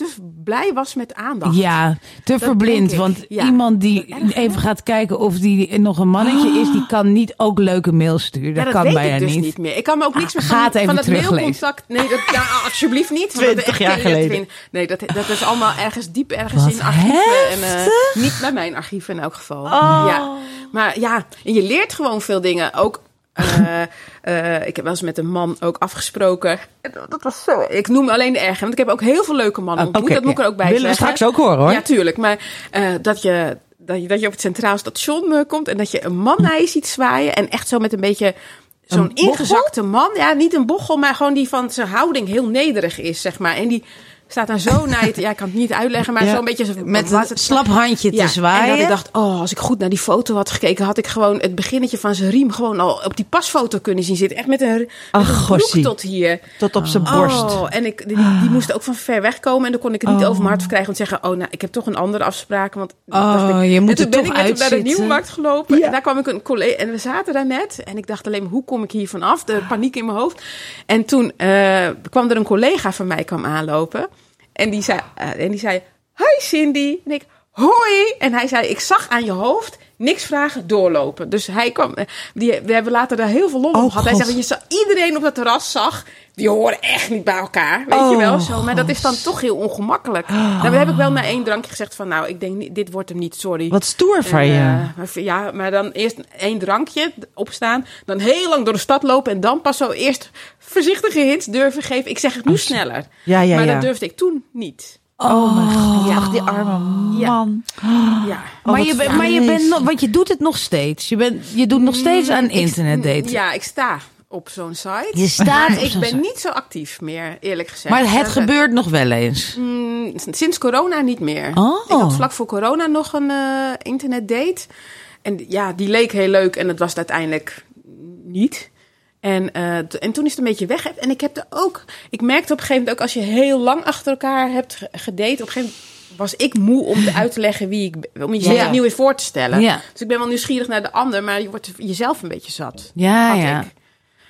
te blij was met aandacht. Ja, te verblind. Want ja. iemand die Erg, hè? even gaat kijken of die nog een mannetje is, die kan niet ook leuke mails sturen. Ja, Dat, dat kan bijna dus niet. niet. meer. Ik kan me ook niks meer Ga het van, even van het mailcontact... Nee, dat, ja, alsjeblieft niet. want dat 20 echt jaar geleden. vind. Nee, dat, dat is allemaal ergens diep ergens Wat in archieven. En, eh, niet bij mijn archieven in elk geval. Oh. Ja. Maar ja, en je leert gewoon veel dingen. Ook... eh, eh, ik heb wel eens met een man ook afgesproken. En Dat was zo. Ik noem alleen de erge, want ik heb ook heel veel leuke mannen ontmoet. Oké, dat moet ik er ook bij Willen we zeggen. straks ook horen, hoor. Ja, tuurlijk. Maar eh, dat, je, dat, je, dat je op het Centraal Station komt en dat je een man naar je ziet zwaaien. En echt zo met een beetje zo'n ingezakte man. Ja, niet een bochel, maar gewoon die van zijn houding heel nederig is, zeg maar. En die staat dan zo naar je... te- Ja, ik kan het niet uitleggen, maar Ja. zo'n beetje... zo- Met een het- slap handje ja, te zwaaien. En dat ik dacht, oh, als ik goed naar die foto had gekeken, had ik gewoon het beginnetje van zijn riem gewoon al op die pasfoto kunnen zien zitten. Echt met een, met Ach, een tot hier. Tot op zijn borst. Oh, en ik, die, die moest ook van ver weg komen. En dan kon ik het niet Oh. over mijn hart verkrijgen. Want zeggen, oh, nou, ik heb toch een andere afspraak. Want Oh, dacht ik, je moet en toen ben ik hem naar de. Nieuwmarkt gelopen. Ja. En daar kwam ik een collega... En we zaten daar net. En ik dacht alleen, maar hoe kom ik hier vanaf? De paniek in mijn hoofd. En toen eh, kwam er een collega van mij kwam aanlopen. En die zei, eh, en die zei hi Cindy. En ik, hoi. En hij zei, ik zag aan je hoofd niks vragen, doorlopen. Dus hij kwam, eh, die, we hebben later daar heel veel lol Oh, op gehad. Hij zei, je zag iedereen op dat terras zag, die horen echt niet bij elkaar. Weet je Oh, wel zo. Maar dat is dan toch heel ongemakkelijk. Dan heb ik wel na één drankje gezegd van, nou, ik denk, niet, dit wordt hem niet, sorry. Wat stoer van je. eh, ja, maar dan eerst één drankje opstaan. Dan heel lang door de stad lopen. En dan pas zo eerst voorzichtige hints durven geven. Ik zeg het nu sneller. Ja, ja, maar ja. dat durfde ik toen niet. Oh mijn god. Ja. Ach, die arme man. Ja. Oh, maar je, maar je bent nog, want je doet het nog steeds. Je, bent, je doet nog steeds aan internet daten. Ja, ik sta op zo'n site. Je staat maar ik ben site. niet zo actief meer, eerlijk gezegd. Maar het gebeurt nog wel eens. mm, sinds corona niet meer. Oh. Ik had vlak voor corona nog een eh internetdate. En ja, die leek heel leuk en het was het uiteindelijk niet. En, eh, en toen is het een beetje weg. En ik heb er ook. Ik merkte op een gegeven moment ook als je heel lang achter elkaar hebt ge- gedate. Op een gegeven moment was ik moe om te uit te leggen wie ik ben. Om jezelf Ja. opnieuw weer voor te stellen. Ja. Dus ik ben wel nieuwsgierig naar de ander, maar je wordt jezelf een beetje zat. Ja, ja. ik.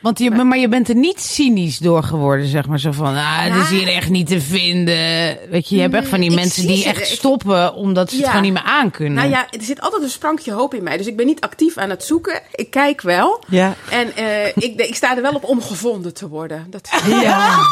Want je, maar je bent er niet cynisch door geworden, zeg maar. Zo van, ah, dat is hier echt niet te vinden. Weet je, je hebt echt van die Mm, ik mensen zie die ze- echt ik- stoppen omdat ze het Ja. gewoon niet meer aankunnen. Nou ja, er zit altijd een sprankje hoop in mij. Dus ik ben niet actief aan het zoeken. Ik kijk wel. Ja. En eh, ik, ik sta er wel op om gevonden te worden. Dat, Ja.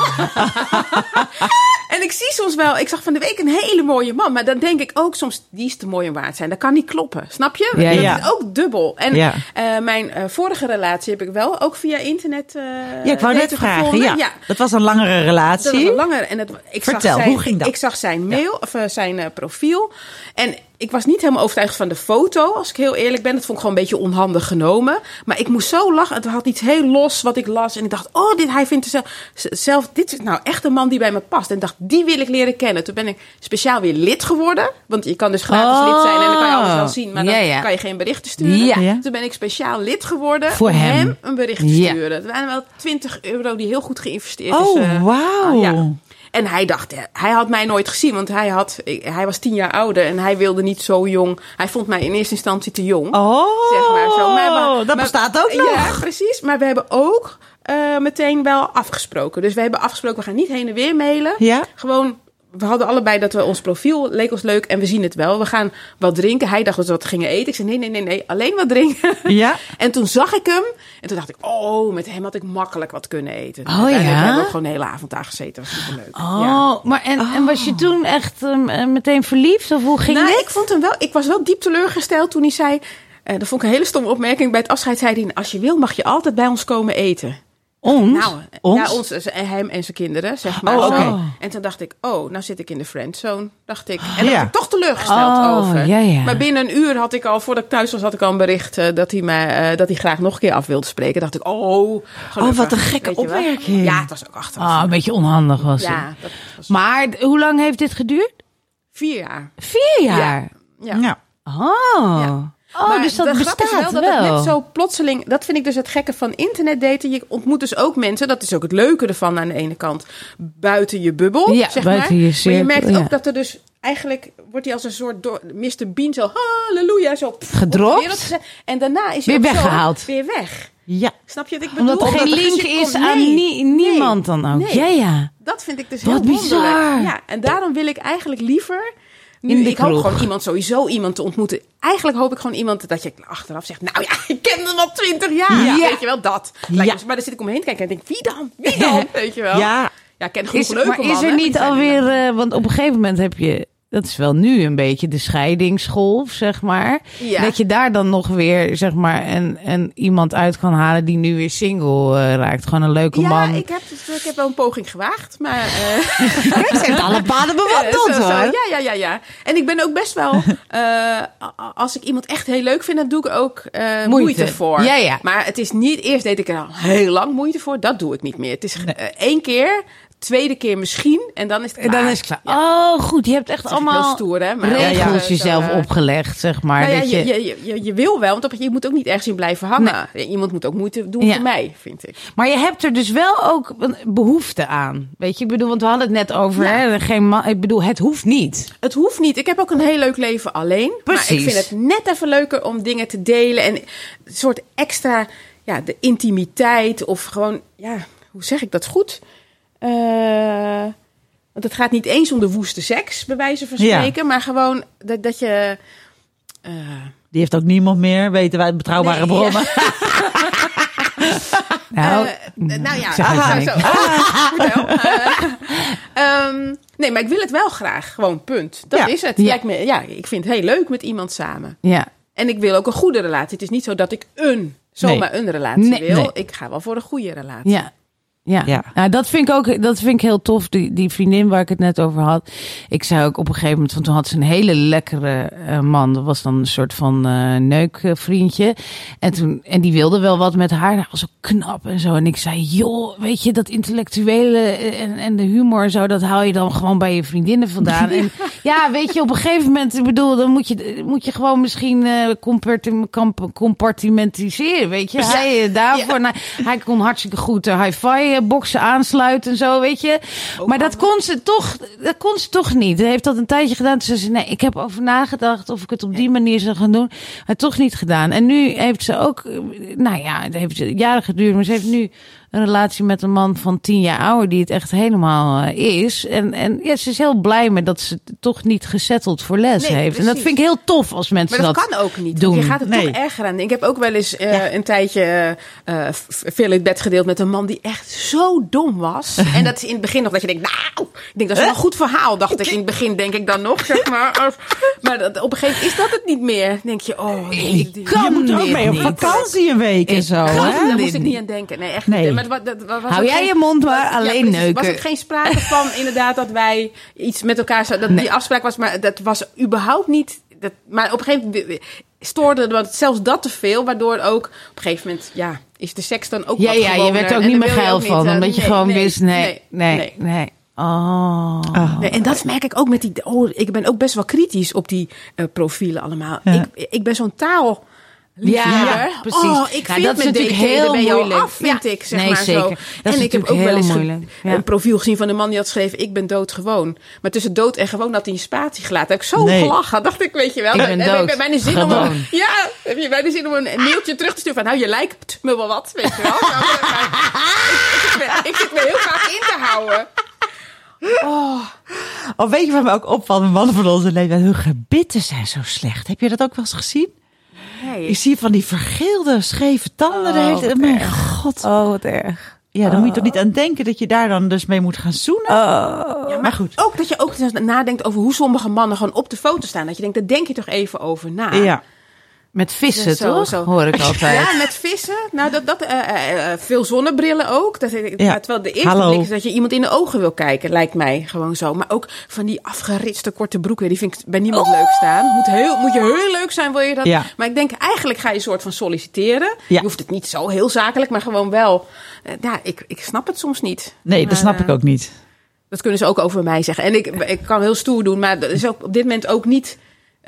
En ik zie soms wel, ik zag van de week een hele mooie man. Maar dan denk ik ook soms, die is te mooi om waar te zijn. Dat kan niet kloppen. Snap je? Ja, dat ja. is ook dubbel. En Ja. eh, mijn eh, vorige relatie heb ik wel ook via internet eh Ja, ik wou net vragen. Ja. Dat was een langere Dat relatie. was een langer. En het, ik Vertel, zag zijn, hoe ging dat? Ik zag zijn mail, of zijn profiel. En ik was niet helemaal overtuigd van de foto, als ik heel eerlijk ben. Dat vond ik gewoon een beetje onhandig genomen. Maar ik moest zo lachen. Het had iets heel los wat ik las. En ik dacht, oh, dit, hij vindt zelf, zelf, dit is nou echt een man die bij me past. En ik dacht, die wil ik leren kennen. Toen ben ik speciaal weer lid geworden. Want je kan dus gratis Oh. lid zijn en dan kan je alles wel zien. Maar dan Ja, ja. kan je geen berichten sturen. Ja. Toen ben ik speciaal lid geworden Voor om hem. een bericht te Ja. sturen. Het waren wel 20 euro die heel goed geïnvesteerd is. Oh, eh, wauw. ja. En hij dacht, hè, hij had mij nooit gezien, want hij, had, hij was tien jaar ouder en hij wilde niet zo jong. Hij vond mij in eerste instantie te jong. Oh, zeg maar zo. Maar, maar- dat bestaat ook nog. Ja, precies. Maar we hebben ook eh, meteen wel afgesproken. Dus we hebben afgesproken, we gaan niet heen en weer mailen. Ja. Gewoon, we hadden allebei dat we ons profiel leek ons leuk en we zien het wel. We gaan wat drinken. Hij dacht dat we wat gingen eten. Ik zei nee, nee, nee, nee, alleen wat drinken. Ja. En toen zag ik hem en toen dacht ik, oh, met hem had ik makkelijk wat kunnen eten. Oh, Uiteindelijk ja? hebben we ook gewoon de hele avond daar gezeten. Dat was superleuk. Oh, Ja. maar en, en was je toen echt ehm, eh, meteen verliefd? Of hoe ging nou, dit? ik vond hem wel. Ik was wel diep teleurgesteld toen hij zei. eh, dat vond ik een hele stomme opmerking. Bij het afscheid zei hij: Als je wil, mag je altijd bij ons komen eten. Ons? Nou, Ons? ja, ons, eh, hem en zijn kinderen, zeg maar. Oh, zo. oké. En toen dacht ik, oh, nou zit ik in de friendzone, dacht ik. En daar Ja. ben ik toch teleurgesteld Oh, over. ja, ja. Maar binnen een uur had ik al, voordat ik thuis was, had ik al een bericht eh, dat, hij mij, eh, dat hij graag nog een keer af wilde spreken. dacht ik, oh, gelukkig, wat een gekke opmerking. Ja, het was ook achteraf. Ah, een beetje onhandig was het. ja, dat was Maar hoe lang heeft dit geduurd? vier jaar. Vier jaar. Ja. Ja. Oh. Oh, maar dus dat de bestaat grap is wel, wel. dat het net zo plotseling... Dat vind ik dus het gekke van internetdaten. Je ontmoet dus ook mensen. Dat is ook het leuke ervan aan de ene kant. Buiten je bubbel, Ja, zeg buiten maar. je maar cirkel, je merkt ja. ook dat er dus... Eigenlijk wordt hij als een soort door, Mr. Bean zo... Halleluja, zo... pff, Gedropt? En daarna is hij Weer weggehaald. weer weg. Ja. Snap je wat ik bedoel? Omdat er geen link is komt- aan nee, nie- niemand dan ook. nee. Ja, ja. Dat vind ik dus Wat heel bizar. wonderlijk. Ja, en daarom wil ik eigenlijk liever... Nu, In de ik hoop gewoon iemand sowieso iemand te ontmoeten. Eigenlijk hoop ik gewoon iemand dat je achteraf zegt... Nou ja, ik ken hem al twintig jaar. Ja. Weet je wel, dat. Ja. me- maar dan zit ik omheen te kijken en denk... Wie dan? Wie dan? Weet je wel? Ja. Ja, ik ken genoeg Is, leuke maar is er niet alweer... er eh, want op een gegeven moment heb je... Dat is wel nu een beetje de scheidingsgolf, zeg maar. Ja. Dat je daar dan nog weer, zeg maar, en, en iemand uit kan halen die nu weer single eh, raakt. Gewoon een leuke Ja, man. ik heb, ik heb wel een poging gewaagd, maar... eh, Kijk, ze heeft alle paden bewandeld Zo, zo. hoor. Ja, ja, ja, ja. En ik ben ook best wel... eh, als ik iemand echt heel leuk vind, dan doe ik ook eh, moeite. Moeite. voor. Ja, ja. Maar het is niet... Eerst deed ik er al heel lang moeite voor. Dat doe ik niet meer. Het is eh, één keer, tweede keer misschien. En dan is het En klaar. dan is het klaar. Ja. Oh, goed. Je hebt echt heel allemaal stoer, hè? Maar regels ja, ja, zo, jezelf opgelegd, zeg maar. Nou ja, dat je, je... je, je, je wil wel, want op, je moet ook niet ergens in blijven hangen. Iemand moet ook moeite doen Ja. voor mij, vind ik. Maar je hebt er dus wel ook een behoefte aan. Weet je, ik bedoel, want we hadden het net over, Ja. hè, geen man, ik bedoel, het hoeft niet. Het hoeft niet. Ik heb ook een heel leuk leven alleen. Maar ik vind het net even leuker om dingen te delen. En een soort extra, ja, de intimiteit. Of gewoon, ja, hoe zeg ik dat goed? Eh, want het gaat niet eens om de woeste seks, bij wijze van Ja. spreken. Maar gewoon dat, dat je... eh, Die heeft ook niemand meer, weten wij, betrouwbare Nee, bronnen. Nou, Eh, nou ja, zo. Ah. Eh, ehm, nee, maar ik wil het wel graag. Gewoon punt. Dat Ja. is het. Ja. Me, ja, ik vind het heel leuk met iemand samen. ja. En ik wil ook een goede relatie. Het is niet zo dat ik een, zomaar een relatie Nee, wil. nee. Ik ga wel voor een goede relatie. Ja. Ja. Ja. Nou, dat vind ik ook dat vind ik heel tof. Die, die vriendin waar ik het net over had. Ik zei ook op een gegeven moment, want toen had ze een hele lekkere eh, man. Dat was dan een soort van eh neukvriendje. En, toen, en die wilde wel wat met haar. Dat was ook knap en zo. En ik zei, joh, weet je, dat intellectuele en, en de humor en zo, dat haal je dan gewoon bij je vriendinnen vandaan. En ja, weet je, op een gegeven moment, ik bedoel, dan moet je, moet je gewoon misschien eh kamp- compartimentiseren, weet je. Hij eh, daarvoor, nou, hij kon hartstikke goed hi-fi eh, boxen aansluiten en zo, weet je. Maar dat kon ze toch, dat kon ze toch niet. Hij heeft dat een tijdje gedaan. Toen zei ze, nee, ik heb over nagedacht of ik het op die manier zou gaan doen. Maar toch niet gedaan. En nu heeft ze ook, nou ja, het heeft jaren geduurd, maar ze heeft nu een relatie met een man van tien jaar ouder die het echt helemaal eh, is. En, en ja, ze is heel blij met dat ze toch niet gezetteld voor les Nee, heeft. En dat vind ik heel tof als mensen Maar dat, dat, kan ook niet. doen. Je gaat het Nee. toch erger aan. Ik heb ook wel eens eh, een tijdje eh, eh, veel in het bed gedeeld met een man die echt zo dom was. en dat is in het begin nog dat je denkt, nou, ik denk dat is wel een goed verhaal, dacht ik. In het begin denk ik dan nog, zeg maar. Of- maar dat, op een gegeven moment is dat het niet meer. Dan denk je, oh, nee, die- kan je moet er ook mee op niet. vakantie een week en Ik zo. hè? Daar moest ik niet. niet aan denken. Nee, echt Nee. niet. Maar dat, was Hou jij geen- je mond maar, was- ja, alleen precies. neuken. was ook geen sprake van inderdaad dat wij iets met elkaar zouden... Dat die afspraak was, maar dat was überhaupt niet... Dat, maar op een gegeven moment stoorde want zelfs dat te veel, waardoor ook op een gegeven moment, ja, is de seks dan ook Ja, wat ja, je werd er ook niet meer geil van. niet, eh, omdat je nee, gewoon nee, wist, nee, nee, nee. nee. Oh. Oh. Nee, en dat merk ik ook met die. Oh, ik ben ook best wel kritisch op die eh, profielen allemaal. Ja. Ik, ik ben zo'n taal. Ja, precies. Oh, ik Ja, vind dat is met natuurlijk heel moeilijk. af, vind Ja. ik, zeg Nee, maar zeker. zo. Dat is en ik heb ook wel eens. Ja. een profiel gezien van een man die had geschreven... ik ben doodgewoon. Maar tussen dood en gewoon had hij een spatie gelaten. Heb ik zo Nee. gelachen, dacht ik, weet je wel. Ik ben En heb dood. je bijna zin om een, Gewoon. Ja, heb je bijna zin om een mailtje terug te sturen van... nou, je lijkt me wel wat, weet je wel. Nou, ik, zit me, ik zit me heel graag in te houden. Oh, weet je wat me ook opvalt? Mannen van onze leeftijd, hun gebitten zijn zo slecht. Heb je dat ook wel eens gezien? Nee. Ik zie van die vergeelde, scheve tanden. de hele tijd. Mijn god. Oh, wat erg. Ja, dan moet je toch niet aan denken dat je daar dan dus mee moet gaan zoenen? Ja, maar goed. Ook dat je ook nadenkt over hoe sommige mannen gewoon op de foto staan. Dat je denkt, daar denk je toch even over na. Ja. Met vissen, Zo, toch? zo. Hoor ik altijd. Ja, met vissen. Nou, dat, dat, eh, eh, eh, veel zonnebrillen ook. Dat, ik- Ja. Terwijl de eerste Hallo. blik is dat je iemand in de ogen wil kijken, lijkt mij gewoon zo. Maar ook van die afgeritste korte broeken, die vind ik bij niemand leuk staan. Moet, heel, moet je heel leuk zijn, wil je dat? Ja. Maar ik denk, eigenlijk ga je een soort van solliciteren. Ja. Je hoeft het niet zo heel zakelijk, maar gewoon wel. ja, ik, ik snap het soms niet. Nee, dat snap ik ook niet. Dat kunnen ze ook over mij zeggen. En ik, ik kan heel stoer doen, maar dat is ook op dit moment ook niet.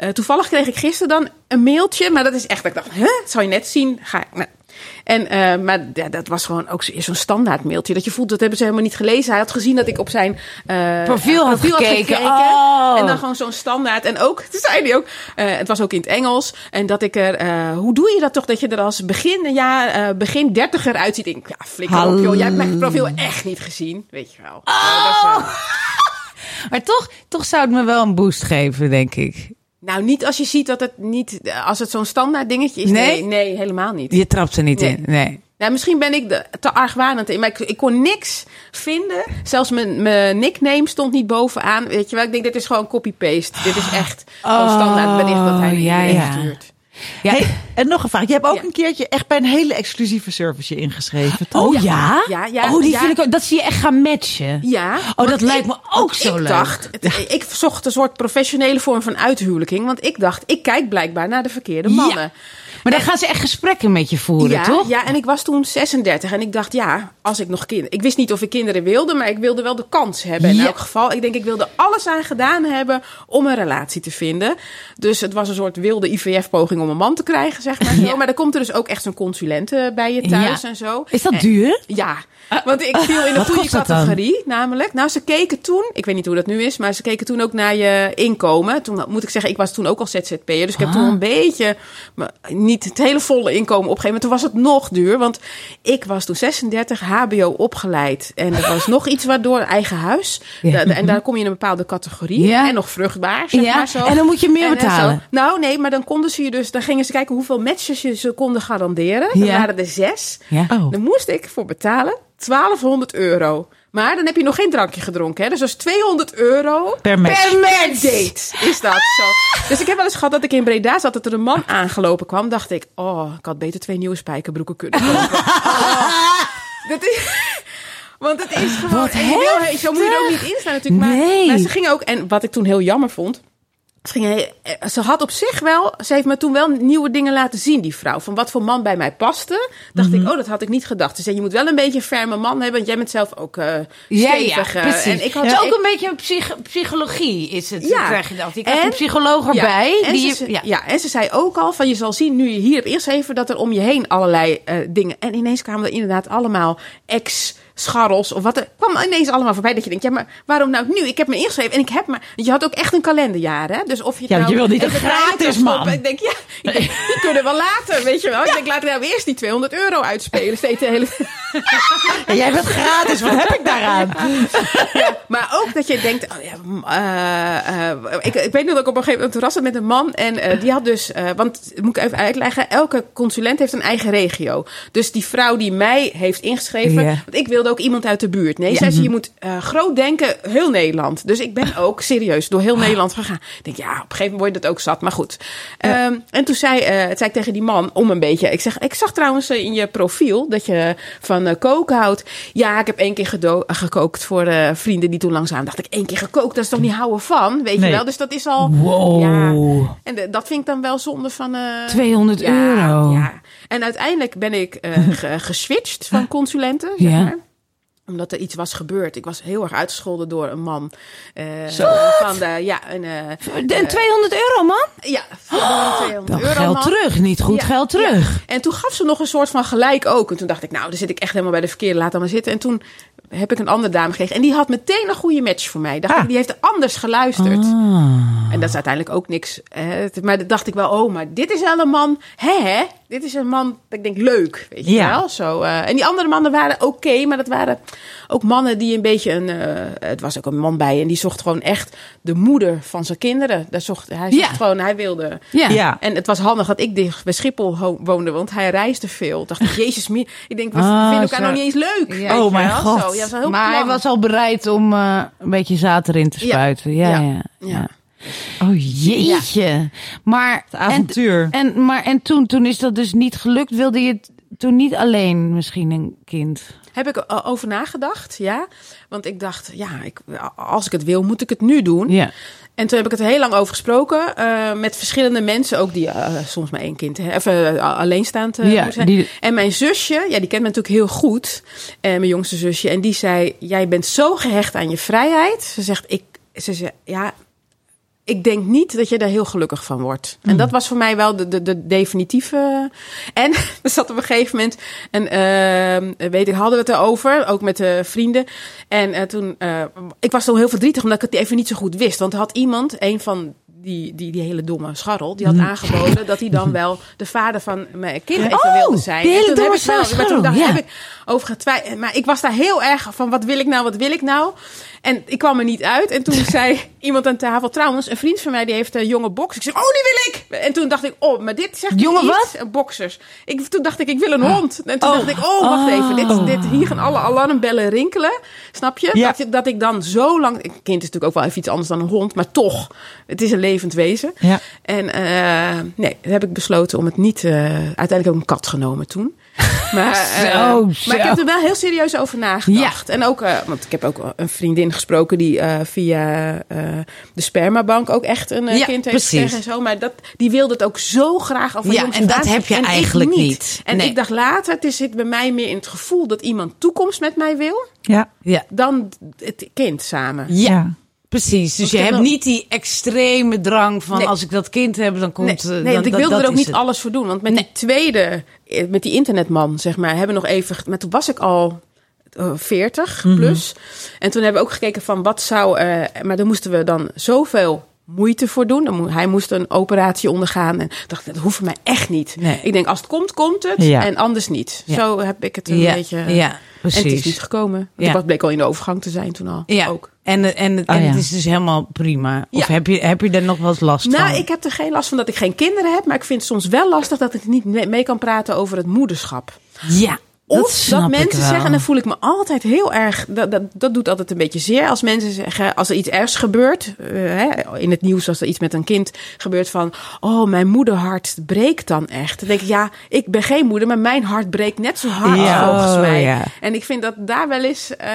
Eh, toevallig kreeg ik gisteren dan een mailtje, maar dat is echt dat ik dacht, hè, zou je net zien. Ga ik. Nou. En, eh, maar ja, dat was gewoon ook zo- zo'n standaard mailtje. Dat je voelt, dat hebben ze helemaal niet gelezen. Hij had gezien dat ik op zijn eh, Profiel had gekeken. gekeken. Oh. En dan gewoon zo'n standaard. En ook, toen zei hij ook, het was ook in het Engels. En dat ik er, hoe doe je dat toch? Dat je er als begin, ja, begin dertiger uitziet. Ik denk, ja, flikker op joh. Jij hebt mijn profiel echt niet gezien. Weet je wel. Eh, Maar toch, toch zou het me wel een boost geven, denk ik. Nou, niet als je ziet dat het niet, als het zo'n standaard dingetje is. Nee? Nee, nee, helemaal niet. Je trapt er niet Nee. in. Nee. Nou, misschien ben ik de, te argwanend in, maar ik, ik kon niks vinden. Zelfs mijn, mijn nickname stond niet bovenaan. Weet je wel, ik denk, dit is gewoon copy-paste. Dit is echt gewoon Oh, standaard bericht dat hij ja, ja. stuurt. Ja. Hey, en nog een vraag. Je hebt ook Ja. een keertje echt bij een hele exclusieve service je ingeschreven, toch? Oh ja? Ja, ja, oh, die ja. vind ik ook. Dat zie je echt gaan matchen. Ja. Oh, dat lijkt me ook zo ik leuk. Dacht, het- ik zocht een soort professionele vorm van uithuwelijking. Want ik dacht, ik kijk blijkbaar naar de verkeerde mannen. Maar dan gaan ze echt gesprekken met je voeren, ja, toch? Ja, en ik was toen 36 en ik dacht, ja, als ik nog kinderen... Ik wist niet of ik kinderen wilde, maar ik wilde wel de kans hebben. In Ja. elk geval, ik denk, ik wilde alles aan gedaan hebben om een relatie te vinden. Dus het was een soort wilde IVF-poging om een man te krijgen, zeg maar zo. Ja. Maar er komt er dus ook echt zo'n consulent eh, bij je thuis en zo. Is dat En- duur? ja, want ik viel in de goede dat categorie, namelijk. Nou, ze keken toen, ik weet niet hoe dat nu is, maar ze keken toen ook naar je inkomen. Toen moet ik zeggen, ik was toen ook al ZZP'er, dus ik heb Ah. toen een beetje, maar niet het hele volle inkomen opgegeven. Maar toen was het nog duur, want ik was toen 36, HBO opgeleid. En er was nog iets waardoor, eigen huis. Ja. Da- da- en daar kom je in een bepaalde categorie. Ja. En nog vruchtbaar, zeg Ja, maar zo. en dan moet je meer En, betalen. Nou, nee, maar dan konden ze je dus, dan gingen ze kijken hoeveel matches je ze konden garanderen. Dan Ja. waren er zes. Ja. Oh. Dan moest ik voor betalen 1200 euro. Maar dan heb je nog geen drankje gedronken. Hè? Dus dat is 200 euro Per match. per date. Is dat zo? Dus ik heb wel eens gehad dat ik in Breda zat. Dat er een man aangelopen kwam. Dacht ik, oh, ik had beter twee nieuwe spijkerbroeken kunnen kopen. Oh, dat is... Want het is gewoon... Wat heel- zo moet je er ook niet in staan natuurlijk. Maar, Nee. maar ze ging ook... En wat ik toen heel jammer vond... Ze, ging, he- ze had op zich wel, ze heeft me toen wel nieuwe dingen laten zien, die vrouw. Van wat voor man bij mij paste. Dacht Mhm. ik, oh, dat had ik niet gedacht. Ze zei, je moet wel een beetje een ferme man hebben, want jij bent zelf ook eh Ja, stevig. ja, eh, precies. En ik had het is ook ik- een beetje een psych- psychologie, is het. Ja. Krijg je dat. Krijgt En- een psycholoog erbij. En, die ze, ja. en ze zei ook al van je zal zien nu je hier hebt eerst even dat er om je heen allerlei eh, dingen. En ineens kwamen er inderdaad allemaal ex scharrels of wat er kwam ineens allemaal voorbij dat je denkt ja maar waarom nou nu? Ik heb me ingeschreven en ik heb maar je had ook echt een kalenderjaar hè? Dus of je Ja, nou je wil niet een gratis man. ik denk ja ik denk, die kunnen wel later weet je wel. Ik denk laten we nou eerst die 200 euro uitspelen steeds de hele Ja, jij bent gratis, wat heb ik daaraan? Maar ook dat je denkt, oh ja, eh, eh, ik, ik weet nog dat ik op een gegeven moment toen was het met een man en eh, die had dus, want moet ik even uitleggen, elke consulent heeft een eigen regio. Dus die vrouw die mij heeft ingeschreven, Ja. want ik wilde ook iemand uit de buurt. Nee, zei ze, je moet groot denken, heel Nederland. Dus ik ben ook serieus door heel Nederland gegaan. Ik denk, ja, op een gegeven moment word je dat ook zat, maar goed. Ehm, en toen zei, zei ik tegen die man, om een beetje, ik zeg, ik zag trouwens in je profiel dat je van eh, koken houdt. Ja, ik heb één keer eh, gekookt voor eh, vrienden die toen langzaam dacht ik één keer gekookt, dat is toch niet houden van, weet Nee. je wel? Dus dat is al. Wow. Ja. En de- dat vind ik dan wel zonde van. eh 200 ja, euro. Ja. En uiteindelijk ben ik ge- geswitcht van consulenten, zeg Ja. maar omdat er iets was gebeurd. Ik was heel erg uitgescholden door een man. eh, van de, ja, een, eh, De- en 200 euro, man? ja, van een 200 Dan euro geld man. terug. Niet goed Ja, geld terug. ja. En toen gaf ze nog een soort van gelijk ook. En toen dacht ik, nou, dan zit ik echt helemaal bij de verkeerde. Laat dan maar zitten. En toen heb ik een andere dame gekregen. En die had meteen een goede match voor mij. Dacht Ah. ik, die heeft anders geluisterd. Ah. En dat is uiteindelijk ook niks. Hè. Maar dan dacht ik wel, oh, maar dit is wel een man. Hè, hè? Dit is een man dat ik denk leuk. Weet je Ja. wel? Zo, eh. en die andere mannen waren oké, maar dat waren ook mannen die een beetje een. eh, het was ook een man bij en die zocht gewoon echt de moeder van zijn kinderen. Daar zocht, hij zocht Ja. gewoon, hij wilde. Ja. Ja. En het was handig dat ik dicht bij Schiphol ho- woonde, want hij reisde veel. Ik dacht, ik, jezus, meer. ik denk, we Ah, vinden elkaar zo. nog niet eens leuk. Oh mijn god. Zo, Maar hij was al bereid om eh, een beetje zaad erin te Ja. spuiten. Ja, ja. Ja. Oh Jeetje. Maar, Het avontuur. En, en, maar, en toen, toen is dat dus niet gelukt. Wilde je het toen niet alleen misschien een kind? Heb ik er over nagedacht, ja. Want ik dacht, ja, ik, als ik het wil, moet ik het nu doen. Ja. En toen heb ik het heel lang over gesproken. eh, met verschillende mensen, ook die eh, soms maar één kind hebben. Of eh, alleenstaand Ja, zijn. die- En mijn zusje, ja, die kent me natuurlijk heel goed. eh, mijn jongste zusje. En die zei, jij bent zo gehecht aan je vrijheid. Ze zegt, ik, ze zei, ja, ik denk niet dat je daar heel gelukkig van wordt. En dat was voor mij wel de, de, de definitieve. En er zat op een gegeven moment, en eh, weet ik, hadden we het erover, ook met de vrienden. En eh, toen, eh, ik was toen heel verdrietig omdat ik het even niet zo goed wist. Want er had iemand, een van die, die, die hele domme scharrel, die had aangeboden dat hij dan wel de vader van mijn kind even Oh, wilde zijn. hele en toen heb domme ik wel, maar toen dacht, ja. heb ik over getwijfeld. Maar ik was daar heel erg van, wat wil ik nou, wat wil ik nou? En ik kwam er niet uit. En toen zei iemand aan tafel, trouwens, een vriend van mij die heeft een jonge box. Ik zeg, oh, die wil ik! En toen dacht ik, oh, maar dit zegt Jonge wat? Een Boxers. Ik, toen dacht ik, ik wil een hond. En toen Oh. dacht ik, oh, wacht even. Dit, dit, hier gaan alle alarmbellen rinkelen. Snap je? Ja. Dat, dat ik dan zo lang... Een kind is natuurlijk ook wel even iets anders dan een hond. Maar toch, het is een levend wezen. Ja. En eh, nee, dan heb ik besloten om het niet... eh, uiteindelijk ook een kat genomen toen. Maar, eh, Zo, maar ik heb er wel heel serieus over nagedacht. En ook, eh, want ik heb ook een vriendin gesproken die eh, via eh, de spermabank ook echt een Ja, kind heeft gekregen en zo. Maar dat, die wilde het ook zo graag over Ja, jongs en dat heb je En eigenlijk niet. En Nee. ik dacht later, het zit bij mij meer in het gevoel dat iemand toekomst met mij wil, Ja. Ja. dan het kind samen. Ja. Precies, dus je hebt wel- niet die extreme drang van Nee. als ik dat kind heb, dan komt... Nee, eh, nee dan- want ik wilde dat er ook niet het. alles voor doen. Want met Nee. die tweede, eh, met die internetman, zeg maar, hebben we nog even... Maar toen was ik al eh, 40 Mhm. plus. En toen hebben we ook gekeken van wat zou... eh, maar dan moesten we dan zoveel moeite voor doen. Hij moest een operatie ondergaan. En dacht, dat hoeft mij echt niet. Nee. Ik denk, als het komt, komt het. Ja. En anders niet. Ja. Zo heb ik het een ja, beetje... ja, En het is precies. niet gekomen. Want Ja. Ik was, bleek al in de overgang te zijn toen al. Ja, Ook. en, en, en, Oh, ja. het is dus helemaal prima. Of heb je, heb je er nog wel eens last van? Nou, ik heb er geen last van dat ik geen kinderen heb. Maar ik vind het soms wel lastig dat ik niet mee kan praten over het moederschap. Ja, Of dat mensen zeggen, en dan voel ik me altijd heel erg. Dat, dat, dat doet altijd een beetje zeer. Als mensen zeggen, als er iets ergs gebeurt. eh, hè, in het nieuws, als er iets met een kind gebeurt. van. Oh, mijn moederhart breekt dan echt. Dan denk ik, ja, ik ben geen moeder, maar mijn hart breekt net zo hard Ja. volgens Oh, mij. ja. En ik vind dat daar wel eens. eh,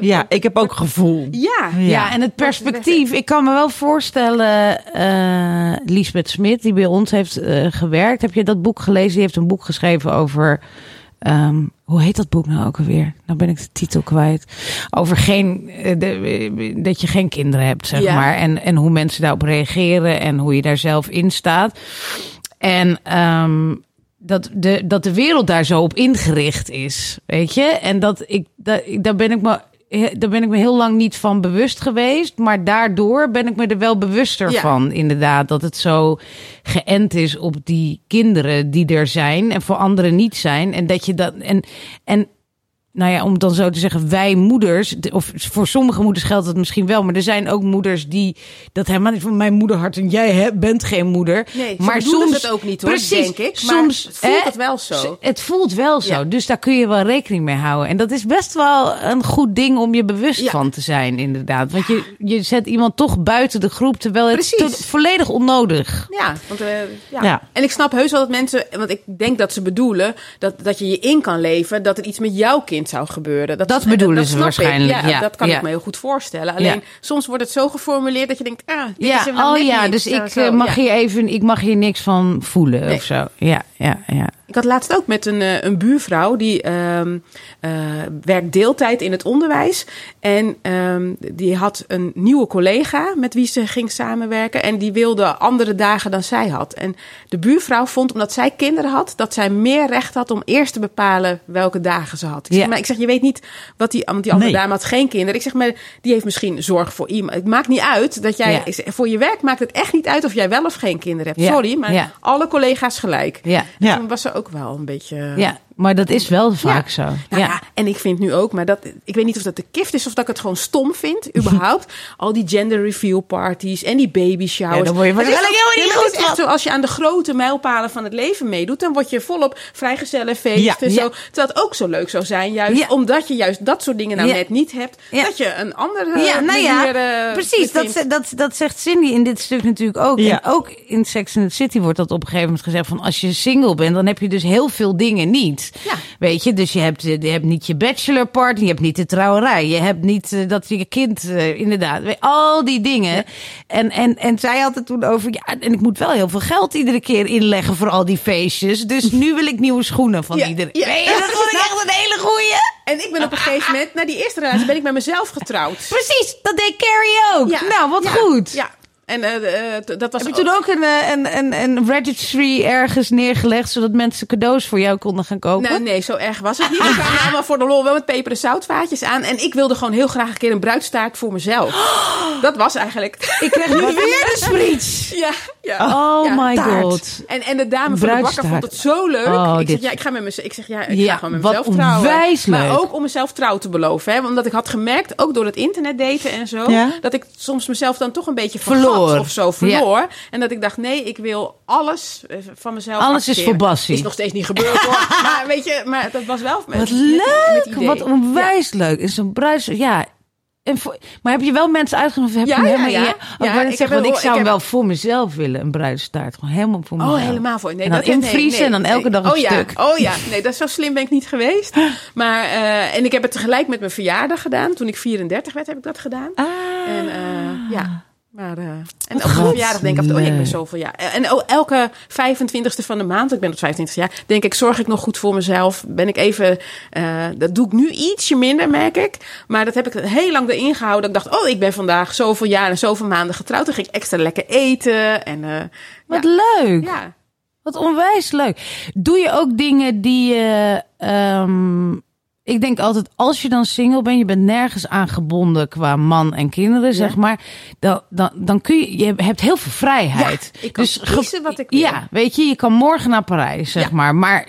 Ja, ik heb ook gevoel. Ja, Ja, en het perspectief. Ik kan me wel voorstellen, eh Lisbeth Smit, die bij ons heeft gewerkt. Heb je dat boek gelezen? Die heeft een boek geschreven over. Ehm, hoe heet dat boek nou ook alweer? Nou ben ik de titel kwijt. Over geen, eh, de- dat je geen kinderen hebt, zeg Ja. maar. En, en hoe mensen daarop reageren en hoe je daar zelf in staat. En ehm, dat, de, dat de wereld daar zo op ingericht is, weet je? En dat ik, dat, ik- daar ben ik me. Daar ben ik me heel lang niet van bewust geweest. Maar daardoor ben ik me er wel bewuster Ja. van, inderdaad. Dat het zo geënt is op die kinderen die er zijn. En voor anderen niet zijn. En dat je dat. En, en nou ja, om het dan zo te zeggen, wij moeders, of voor sommige moeders geldt dat misschien wel, maar er zijn ook moeders die dat helemaal niet van mijn moederhart en jij hè, bent geen moeder. Nee, maar soms het ook niet, hoor, precies, denk ik. Maar soms het voelt hè, het wel zo. Het voelt wel zo, Ja. dus daar kun je wel rekening mee houden. En dat is best wel een goed ding om je bewust Ja. van te zijn, inderdaad. Want je, je zet iemand toch buiten de groep, terwijl het volledig onnodig. Ja, want, eh, ja. Ja. en ik snap heus wel dat mensen, want ik denk dat ze bedoelen dat, dat je je in kan leven dat er iets met jouw kind zou gebeuren. Dat en bedoelen ze waarschijnlijk, ja, dat kan ja. ik me heel goed voorstellen. Alleen Ja. soms wordt het zo geformuleerd dat je denkt, ah, dit Ja, is oh ja, dus ik zo, eh, mag hier even, ik mag hier niks van voelen Nee. of zo. Ja, ja, ja. Ik had laatst ook met een, eh, een buurvrouw die eh, werkt deeltijd in het onderwijs. En ehm, die had een nieuwe collega met wie ze ging samenwerken. En die wilde andere dagen dan zij had. En de buurvrouw vond, omdat zij kinderen had, dat zij meer recht had om eerst te bepalen welke dagen ze had. Ik zeg, Ja. maar ik zeg, je weet niet wat die, want die andere Nee. dame had geen kinderen. Ik zeg, maar die heeft misschien zorg voor iemand. Het maakt niet uit dat jij, Ja. voor je werk maakt het echt niet uit of jij wel of geen kinderen hebt. Ja. Sorry, maar alle collega's gelijk. Ja. Ja. Toen was ze ook wel een beetje. Ja, Maar dat is wel vaak zo. Nou ja. ja. en ik vind nu ook, maar dat, ik weet niet of dat de gift is of dat ik het gewoon stom vind, überhaupt. Al die gender reveal parties en die baby showers. Ja, dan word je is helemaal niet Ja, goed is echt zo, als je aan de grote mijlpalen van het leven meedoet, dan word je volop vrijgezellenfeest en ja. zo. Terwijl het ook zo leuk zou zijn, juist omdat je juist dat soort dingen nou net niet hebt, dat je een andere Ja, nou ja, manier, eh, precies. Dat, bevindt. dat, dat zegt Cindy in dit stuk natuurlijk ook. En ook in Sex and the City wordt dat op een gegeven moment gezegd van als je single bent, dan heb je dus heel veel dingen niet. Ja. Weet je, dus je hebt, eh, je hebt niet je bachelor party, je hebt niet de trouwerij, je hebt niet eh, dat je kind, eh, inderdaad, al die dingen. En, en, en zij had het toen over, ja, en ik moet wel heel veel geld iedere keer inleggen voor al die feestjes. Dus nu wil ik nieuwe schoenen van Ja, iedereen. ja. Je, dat vond ik echt een hele goeie. En ik ben op een gegeven moment, na die eerste relatie, ben ik met mezelf getrouwd. Precies, dat deed Carrie ook. Nou, wat goed. Ja. En eh, eh, dat was Heb je toen ook een, eh, een, een, een registry ergens neergelegd, zodat mensen cadeaus voor jou konden gaan kopen? Nee, nee, zo erg was het niet. We kwamen allemaal voor de lol wel met peper en zoutvaatjes aan. En ik wilde gewoon heel graag een keer een bruidstaart voor mezelf. Dat was eigenlijk... Ik krijg nu weer de spreech. Ja, ja. Oh Ja, my taart. god. En, en de dame van de bakker vond het zo leuk. Oh, ik, zeg, ja, ik, ga met mezelf, ik zeg, ja, ik Ja, ga gewoon met mezelf trouwen. Maar ook om mezelf trouw te beloven. Hè? Omdat ik had gemerkt, ook door het internet daten en zo... Ja. dat ik soms mezelf dan toch een beetje vergat Verloor. of zo verloor. En dat ik dacht, nee, ik wil alles eh, van mezelf Alles is voor Bassie. Is nog steeds niet gebeurd hoor. maar weet je, maar dat was wel... Met, Wat leuk. met wat onwijs leuk. Is zo'n bruids... Ja. En voor, maar heb je wel mensen uitgenodigd? Heb Ja, je ja, helemaal ja. Ja, Oh, ik zeggen, heb want ik zou ik heb- wel voor mezelf willen, een bruidstaart. Gewoon helemaal voor Oh, mezelf. helemaal voor. Nee, En dan dat, invriezen nee, en dan elke dag een oh, ja. stuk. Oh ja, nee, dat zo slim ben ik niet geweest. Maar, eh, en ik heb het tegelijk met mijn verjaardag gedaan. Toen ik 34 werd, heb ik dat gedaan. Ah. En eh, ja. Maar, eh, en op mijn goed. verjaardag denk ik altijd, oh ja, ik ben zoveel jaar. En oh, elke 25ste van de maand, ik ben op 25 jaar, denk ik, zorg ik nog goed voor mezelf. Ben ik even, eh, dat doe ik nu ietsje minder, merk ik. Maar dat heb ik heel lang erin gehouden. Dat ik dacht, oh, ik ben vandaag zoveel jaar en zoveel maanden getrouwd. Dan ging ik extra lekker eten. En, eh, Wat ja. leuk. ja. Wat onwijs leuk. Doe je ook dingen die je. ehm, ik denk altijd, als je dan single bent, je bent nergens aangebonden qua man en kinderen, zeg maar. Dan, dan, dan kun je, je hebt heel veel vrijheid. Ja, ik kan kiezen wat ik wil. Ja, weet je, je kan morgen naar Parijs, zeg Ja. maar. Maar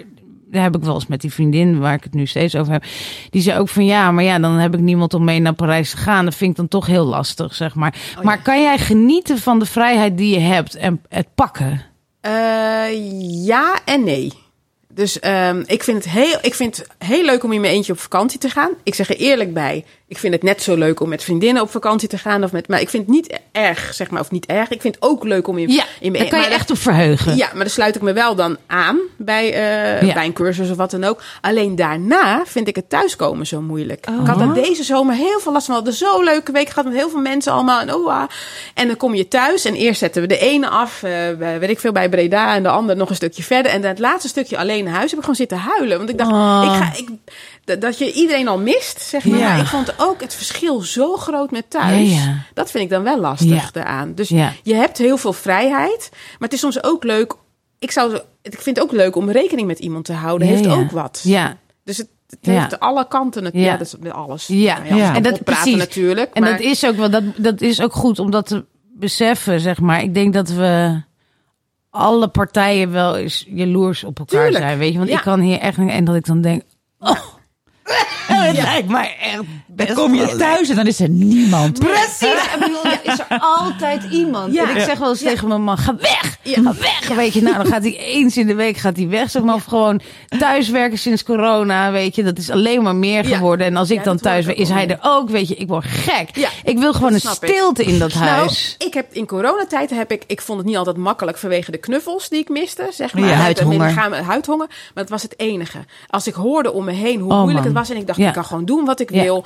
daar heb ik wel eens met die vriendin waar ik het nu steeds over heb. Die zei ook van ja, maar ja, dan heb ik niemand om mee naar Parijs te gaan. Dat vind ik dan toch heel lastig, zeg maar. Oh, maar kan jij genieten van de vrijheid die je hebt en het pakken? Eh, ja en nee. Dus ehm, ik, vind het heel, ik vind het heel leuk om in mijn eentje op vakantie te gaan. Ik zeg er eerlijk bij. Ik vind het net zo leuk om met vriendinnen op vakantie te gaan. Of met, maar ik vind het niet erg, zeg maar. Of niet erg. Ik vind het ook leuk om in, Ja, in daar kan je echt op verheugen. Ja, maar dan sluit ik me wel dan aan bij, eh, Ja. bij een cursus of wat dan ook. Alleen daarna vind ik het thuiskomen zo moeilijk. Ik had dat deze zomer heel veel last van. We hadden zo'n leuke week gehad met heel veel mensen allemaal. En, oh, ah. en dan kom je thuis en eerst zetten we de ene af, eh, bij- weet ik veel, bij Breda. En de andere nog een stukje verder. En dan het laatste stukje alleen naar huis heb ik gewoon zitten huilen. Want ik dacht, Ah. ik ga, ik, dat- dat je iedereen al mist, zeg maar. Ja. Maar ik vond ook het verschil zo groot met thuis. Ja, ja. Dat vind ik dan wel lastig Ja. eraan. Dus Ja. je hebt heel veel vrijheid. Maar het is soms ook leuk. Ik, zou, zo- ik vind het ook leuk om rekening met iemand te houden. Heeft ook wat. Ja, Dus het, het Ja. heeft alle kanten. Het, ja. Ja. dat is met alles. Ja. Nou Ja. En dat praten natuurlijk. en dat is ook wel, dat, dat is ook goed om dat te beseffen, zeg maar. Ik denk dat we alle partijen wel eens jaloers op elkaar Tuurlijk. zijn, weet je. Want ik kan hier echt, en dat ik dan denk, oh, het lijkt mij echt best Dan kom je thuis en dan is er niemand. Precies. Ik bedoel, ja, is er altijd iemand. Ja. En ik zeg wel eens tegen mijn man, ga weg. Ja. Ga weg. Weet je, nou dan gaat hij eens in de week gaat hij weg. Zeg maar, of gewoon thuiswerken sinds corona, weet je. Dat is alleen maar meer geworden. En als ik dan thuis ben, is hij er ook, weet je. Ik word gek. Ja, ik wil gewoon een ik. stilte in dat huis. Nou, ik heb in coronatijd heb ik, ik vond het niet altijd makkelijk vanwege de knuffels die ik miste, zeg maar. Ja, huidhonger. lichaam- huidhonger. Maar het was het enige. Als ik hoorde om me heen hoe Oh, moeilijk man. het was en ik dacht, Ja. ik kan gewoon doen wat ik Ja. wil.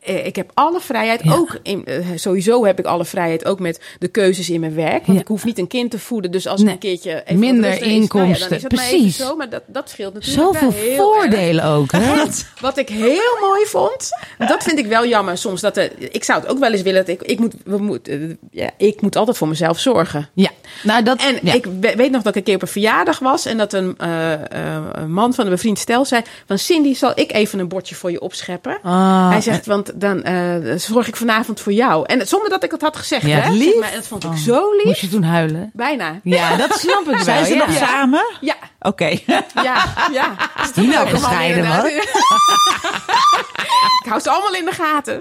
Eh, Ik heb alle vrijheid, Ja. ook in, eh, sowieso heb ik alle vrijheid, ook met de keuzes in mijn werk. Want Ja. ik hoef niet een kind te voeden, dus als ik een keertje even Minder is, nou ja, inkomsten. dan is maar Precies. even zo, maar dat, dat scheelt natuurlijk Zoveel erg. voordelen ook, hè? Wat ik heel mooi vond, dat vind ik wel jammer soms. Dat er, ik zou het ook wel eens willen dat ik, ik moet, we moet, eh, ja, ik moet altijd voor mezelf zorgen. Ja. Nou, dat... En ik we- weet nog dat ik een keer op een verjaardag was en dat een, een man van een bevriend stel zei: van Cindy, zal ik even een bordje voor je opscheppen? Ah, Hij zegt, want dan eh, zorg ik vanavond voor jou. En zonder dat ik het had gezegd, Ja, hè? lief. Maar dat vond ik zo lief. Moest je toen huilen? Bijna. Ja, dat snap ik wel. Zijn ze ja. nog samen? Ja, Oké. Ja, ja. Is die nou gescheiden, man? Ik hou ze allemaal in de gaten.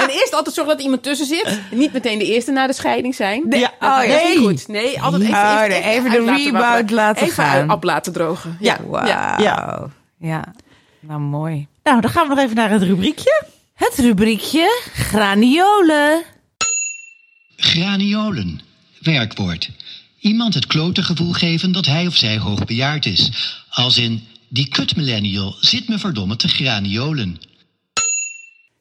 en eerst altijd zorgen dat iemand tussen zit. Niet meteen de eerste na de scheiding zijn. Ja. Dat Oh, ja. niet goed. Nee, altijd even, Oh, even, nee, even de laten rebound laten even gaan. op laten drogen. Ja. Wauw. Ja. Ja. Nou mooi. Nou, dan gaan we nog even naar het rubriekje. Het rubriekje graniolen. Graniolen. Werkwoord. Iemand het klote gevoel geven dat hij of zij hoogbejaard is. Als in, die kut millennial zit me verdomme te graniolen.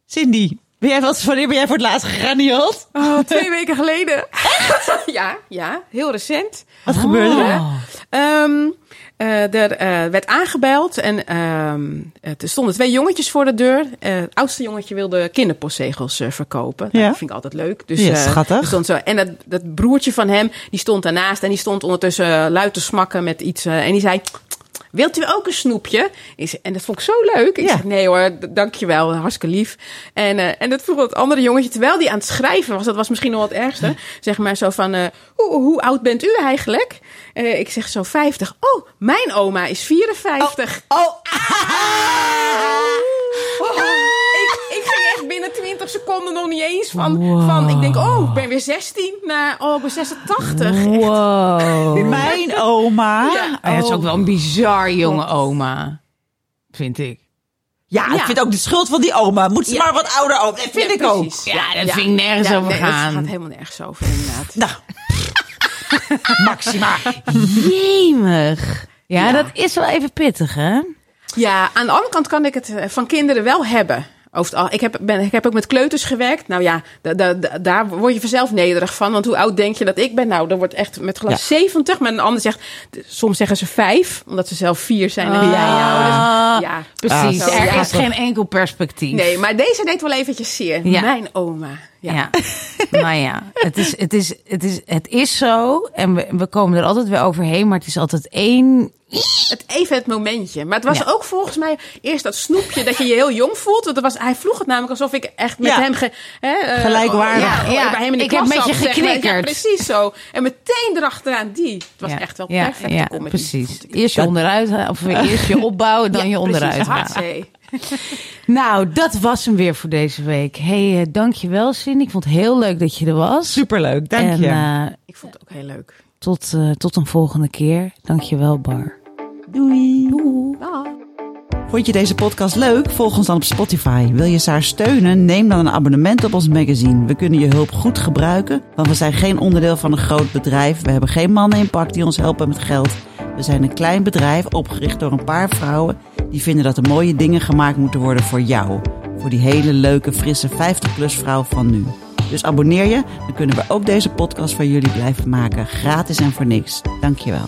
Cindy, ben jij wat, wanneer ben jij voor het laatst gegranieeld? Oh, twee weken geleden. ja, ja, heel recent. Wat gebeurde er? Ehm, eh, er eh, werd aangebeld en ehm, er stonden twee jongetjes voor de deur. Eh, het oudste jongetje wilde kinderpostzegels verkopen. Nou, Ja. Dat vind ik altijd leuk. Dus, Ja, schattig. stond zo, en dat, dat broertje van hem, die stond daarnaast en die stond ondertussen luid te smakken met iets. en die zei... Wilt u ook een snoepje? En dat vond ik zo leuk. Ik Ja. zeg, nee hoor, dankjewel, hartstikke lief. En, eh, en dat vroeg het andere jongetje, terwijl die aan het schrijven was, dat was misschien nog wat ergste. Zeg maar zo van, eh, hoe, hoe oud bent u eigenlijk? Eh, ik zeg zo 50. Oh, mijn oma is 54. Oh, Oh, ik 30 seconden nog niet eens van, van ik denk, oh, ik ben weer 16 naar, nou, oh, ik ben 86. Wow. Mijn oma. Ja, oh. Is ook wel een bizar jonge oma, vind ik. Ja, ik vind ook de schuld van die oma. Moet ze maar wat ouder ook. Dat vind ik ook. Ja, dat ging nergens over gaan. Dat gaat helemaal nergens over, inderdaad. Nou. Maxima. Jemig. Ja, dat is wel even pittig, hè? Ja, aan de andere kant kan ik het eh, van kinderen wel hebben. Over het al, ik, heb, ben, ik heb ook met kleuters gewerkt. Nou ja, da, da- da- daar word je vanzelf nederig van. Want hoe oud denk je dat ik ben? Nou, dan wordt echt met glas 70. Maar een ander zegt, soms zeggen ze vijf. Omdat ze zelf vier zijn. En Ah. ouders. Ja, Precies. Ah, er ja. is geen enkel perspectief. Nee, maar deze deed wel eventjes zeer. Ja. Mijn oma. Ja. Ja. nou ja, het is, het, is, het, is, het is zo. En we, we komen er altijd weer overheen. Maar het is altijd één... Het, even het momentje. Maar het was Ja. ook volgens mij eerst dat snoepje dat je je heel jong voelt. Want er was, hij vroeg het namelijk alsof ik echt met Ja. hem... Ge, hè, eh, Gelijkwaardig. Ja, oh, Ja, bij hem in de ik heb met je zat, zeg maar. geknikkerd. Ja, precies zo. En meteen erachteraan die. Het was ja, echt wel ja, perfect. Ja, precies. Eerst je onderuit of eerst je opbouwen, dan Ja, je onderuit precies. Nou, dat was hem weer voor deze week. hey, eh, dankjewel Cindy. Ik vond het heel leuk dat je er was. Superleuk, dank en je. eh, Ik vond het ook heel leuk. tot, eh, tot een volgende keer. Dankjewel Bar. Doei. Dag. Vond je deze podcast leuk? Volg ons dan op Spotify. Wil je Saar steunen? Neem dan een abonnement op ons magazine. We kunnen je hulp goed gebruiken, want we zijn geen onderdeel van een groot bedrijf. We hebben geen mannen in pak die ons helpen met geld. We zijn een klein bedrijf opgericht door een paar vrouwen die vinden dat er mooie dingen gemaakt moeten worden voor jou. Voor die hele leuke, frisse 50-plus vrouw van nu. Dus abonneer je, dan kunnen we ook deze podcast voor jullie blijven maken. Gratis en voor niks. Dankjewel.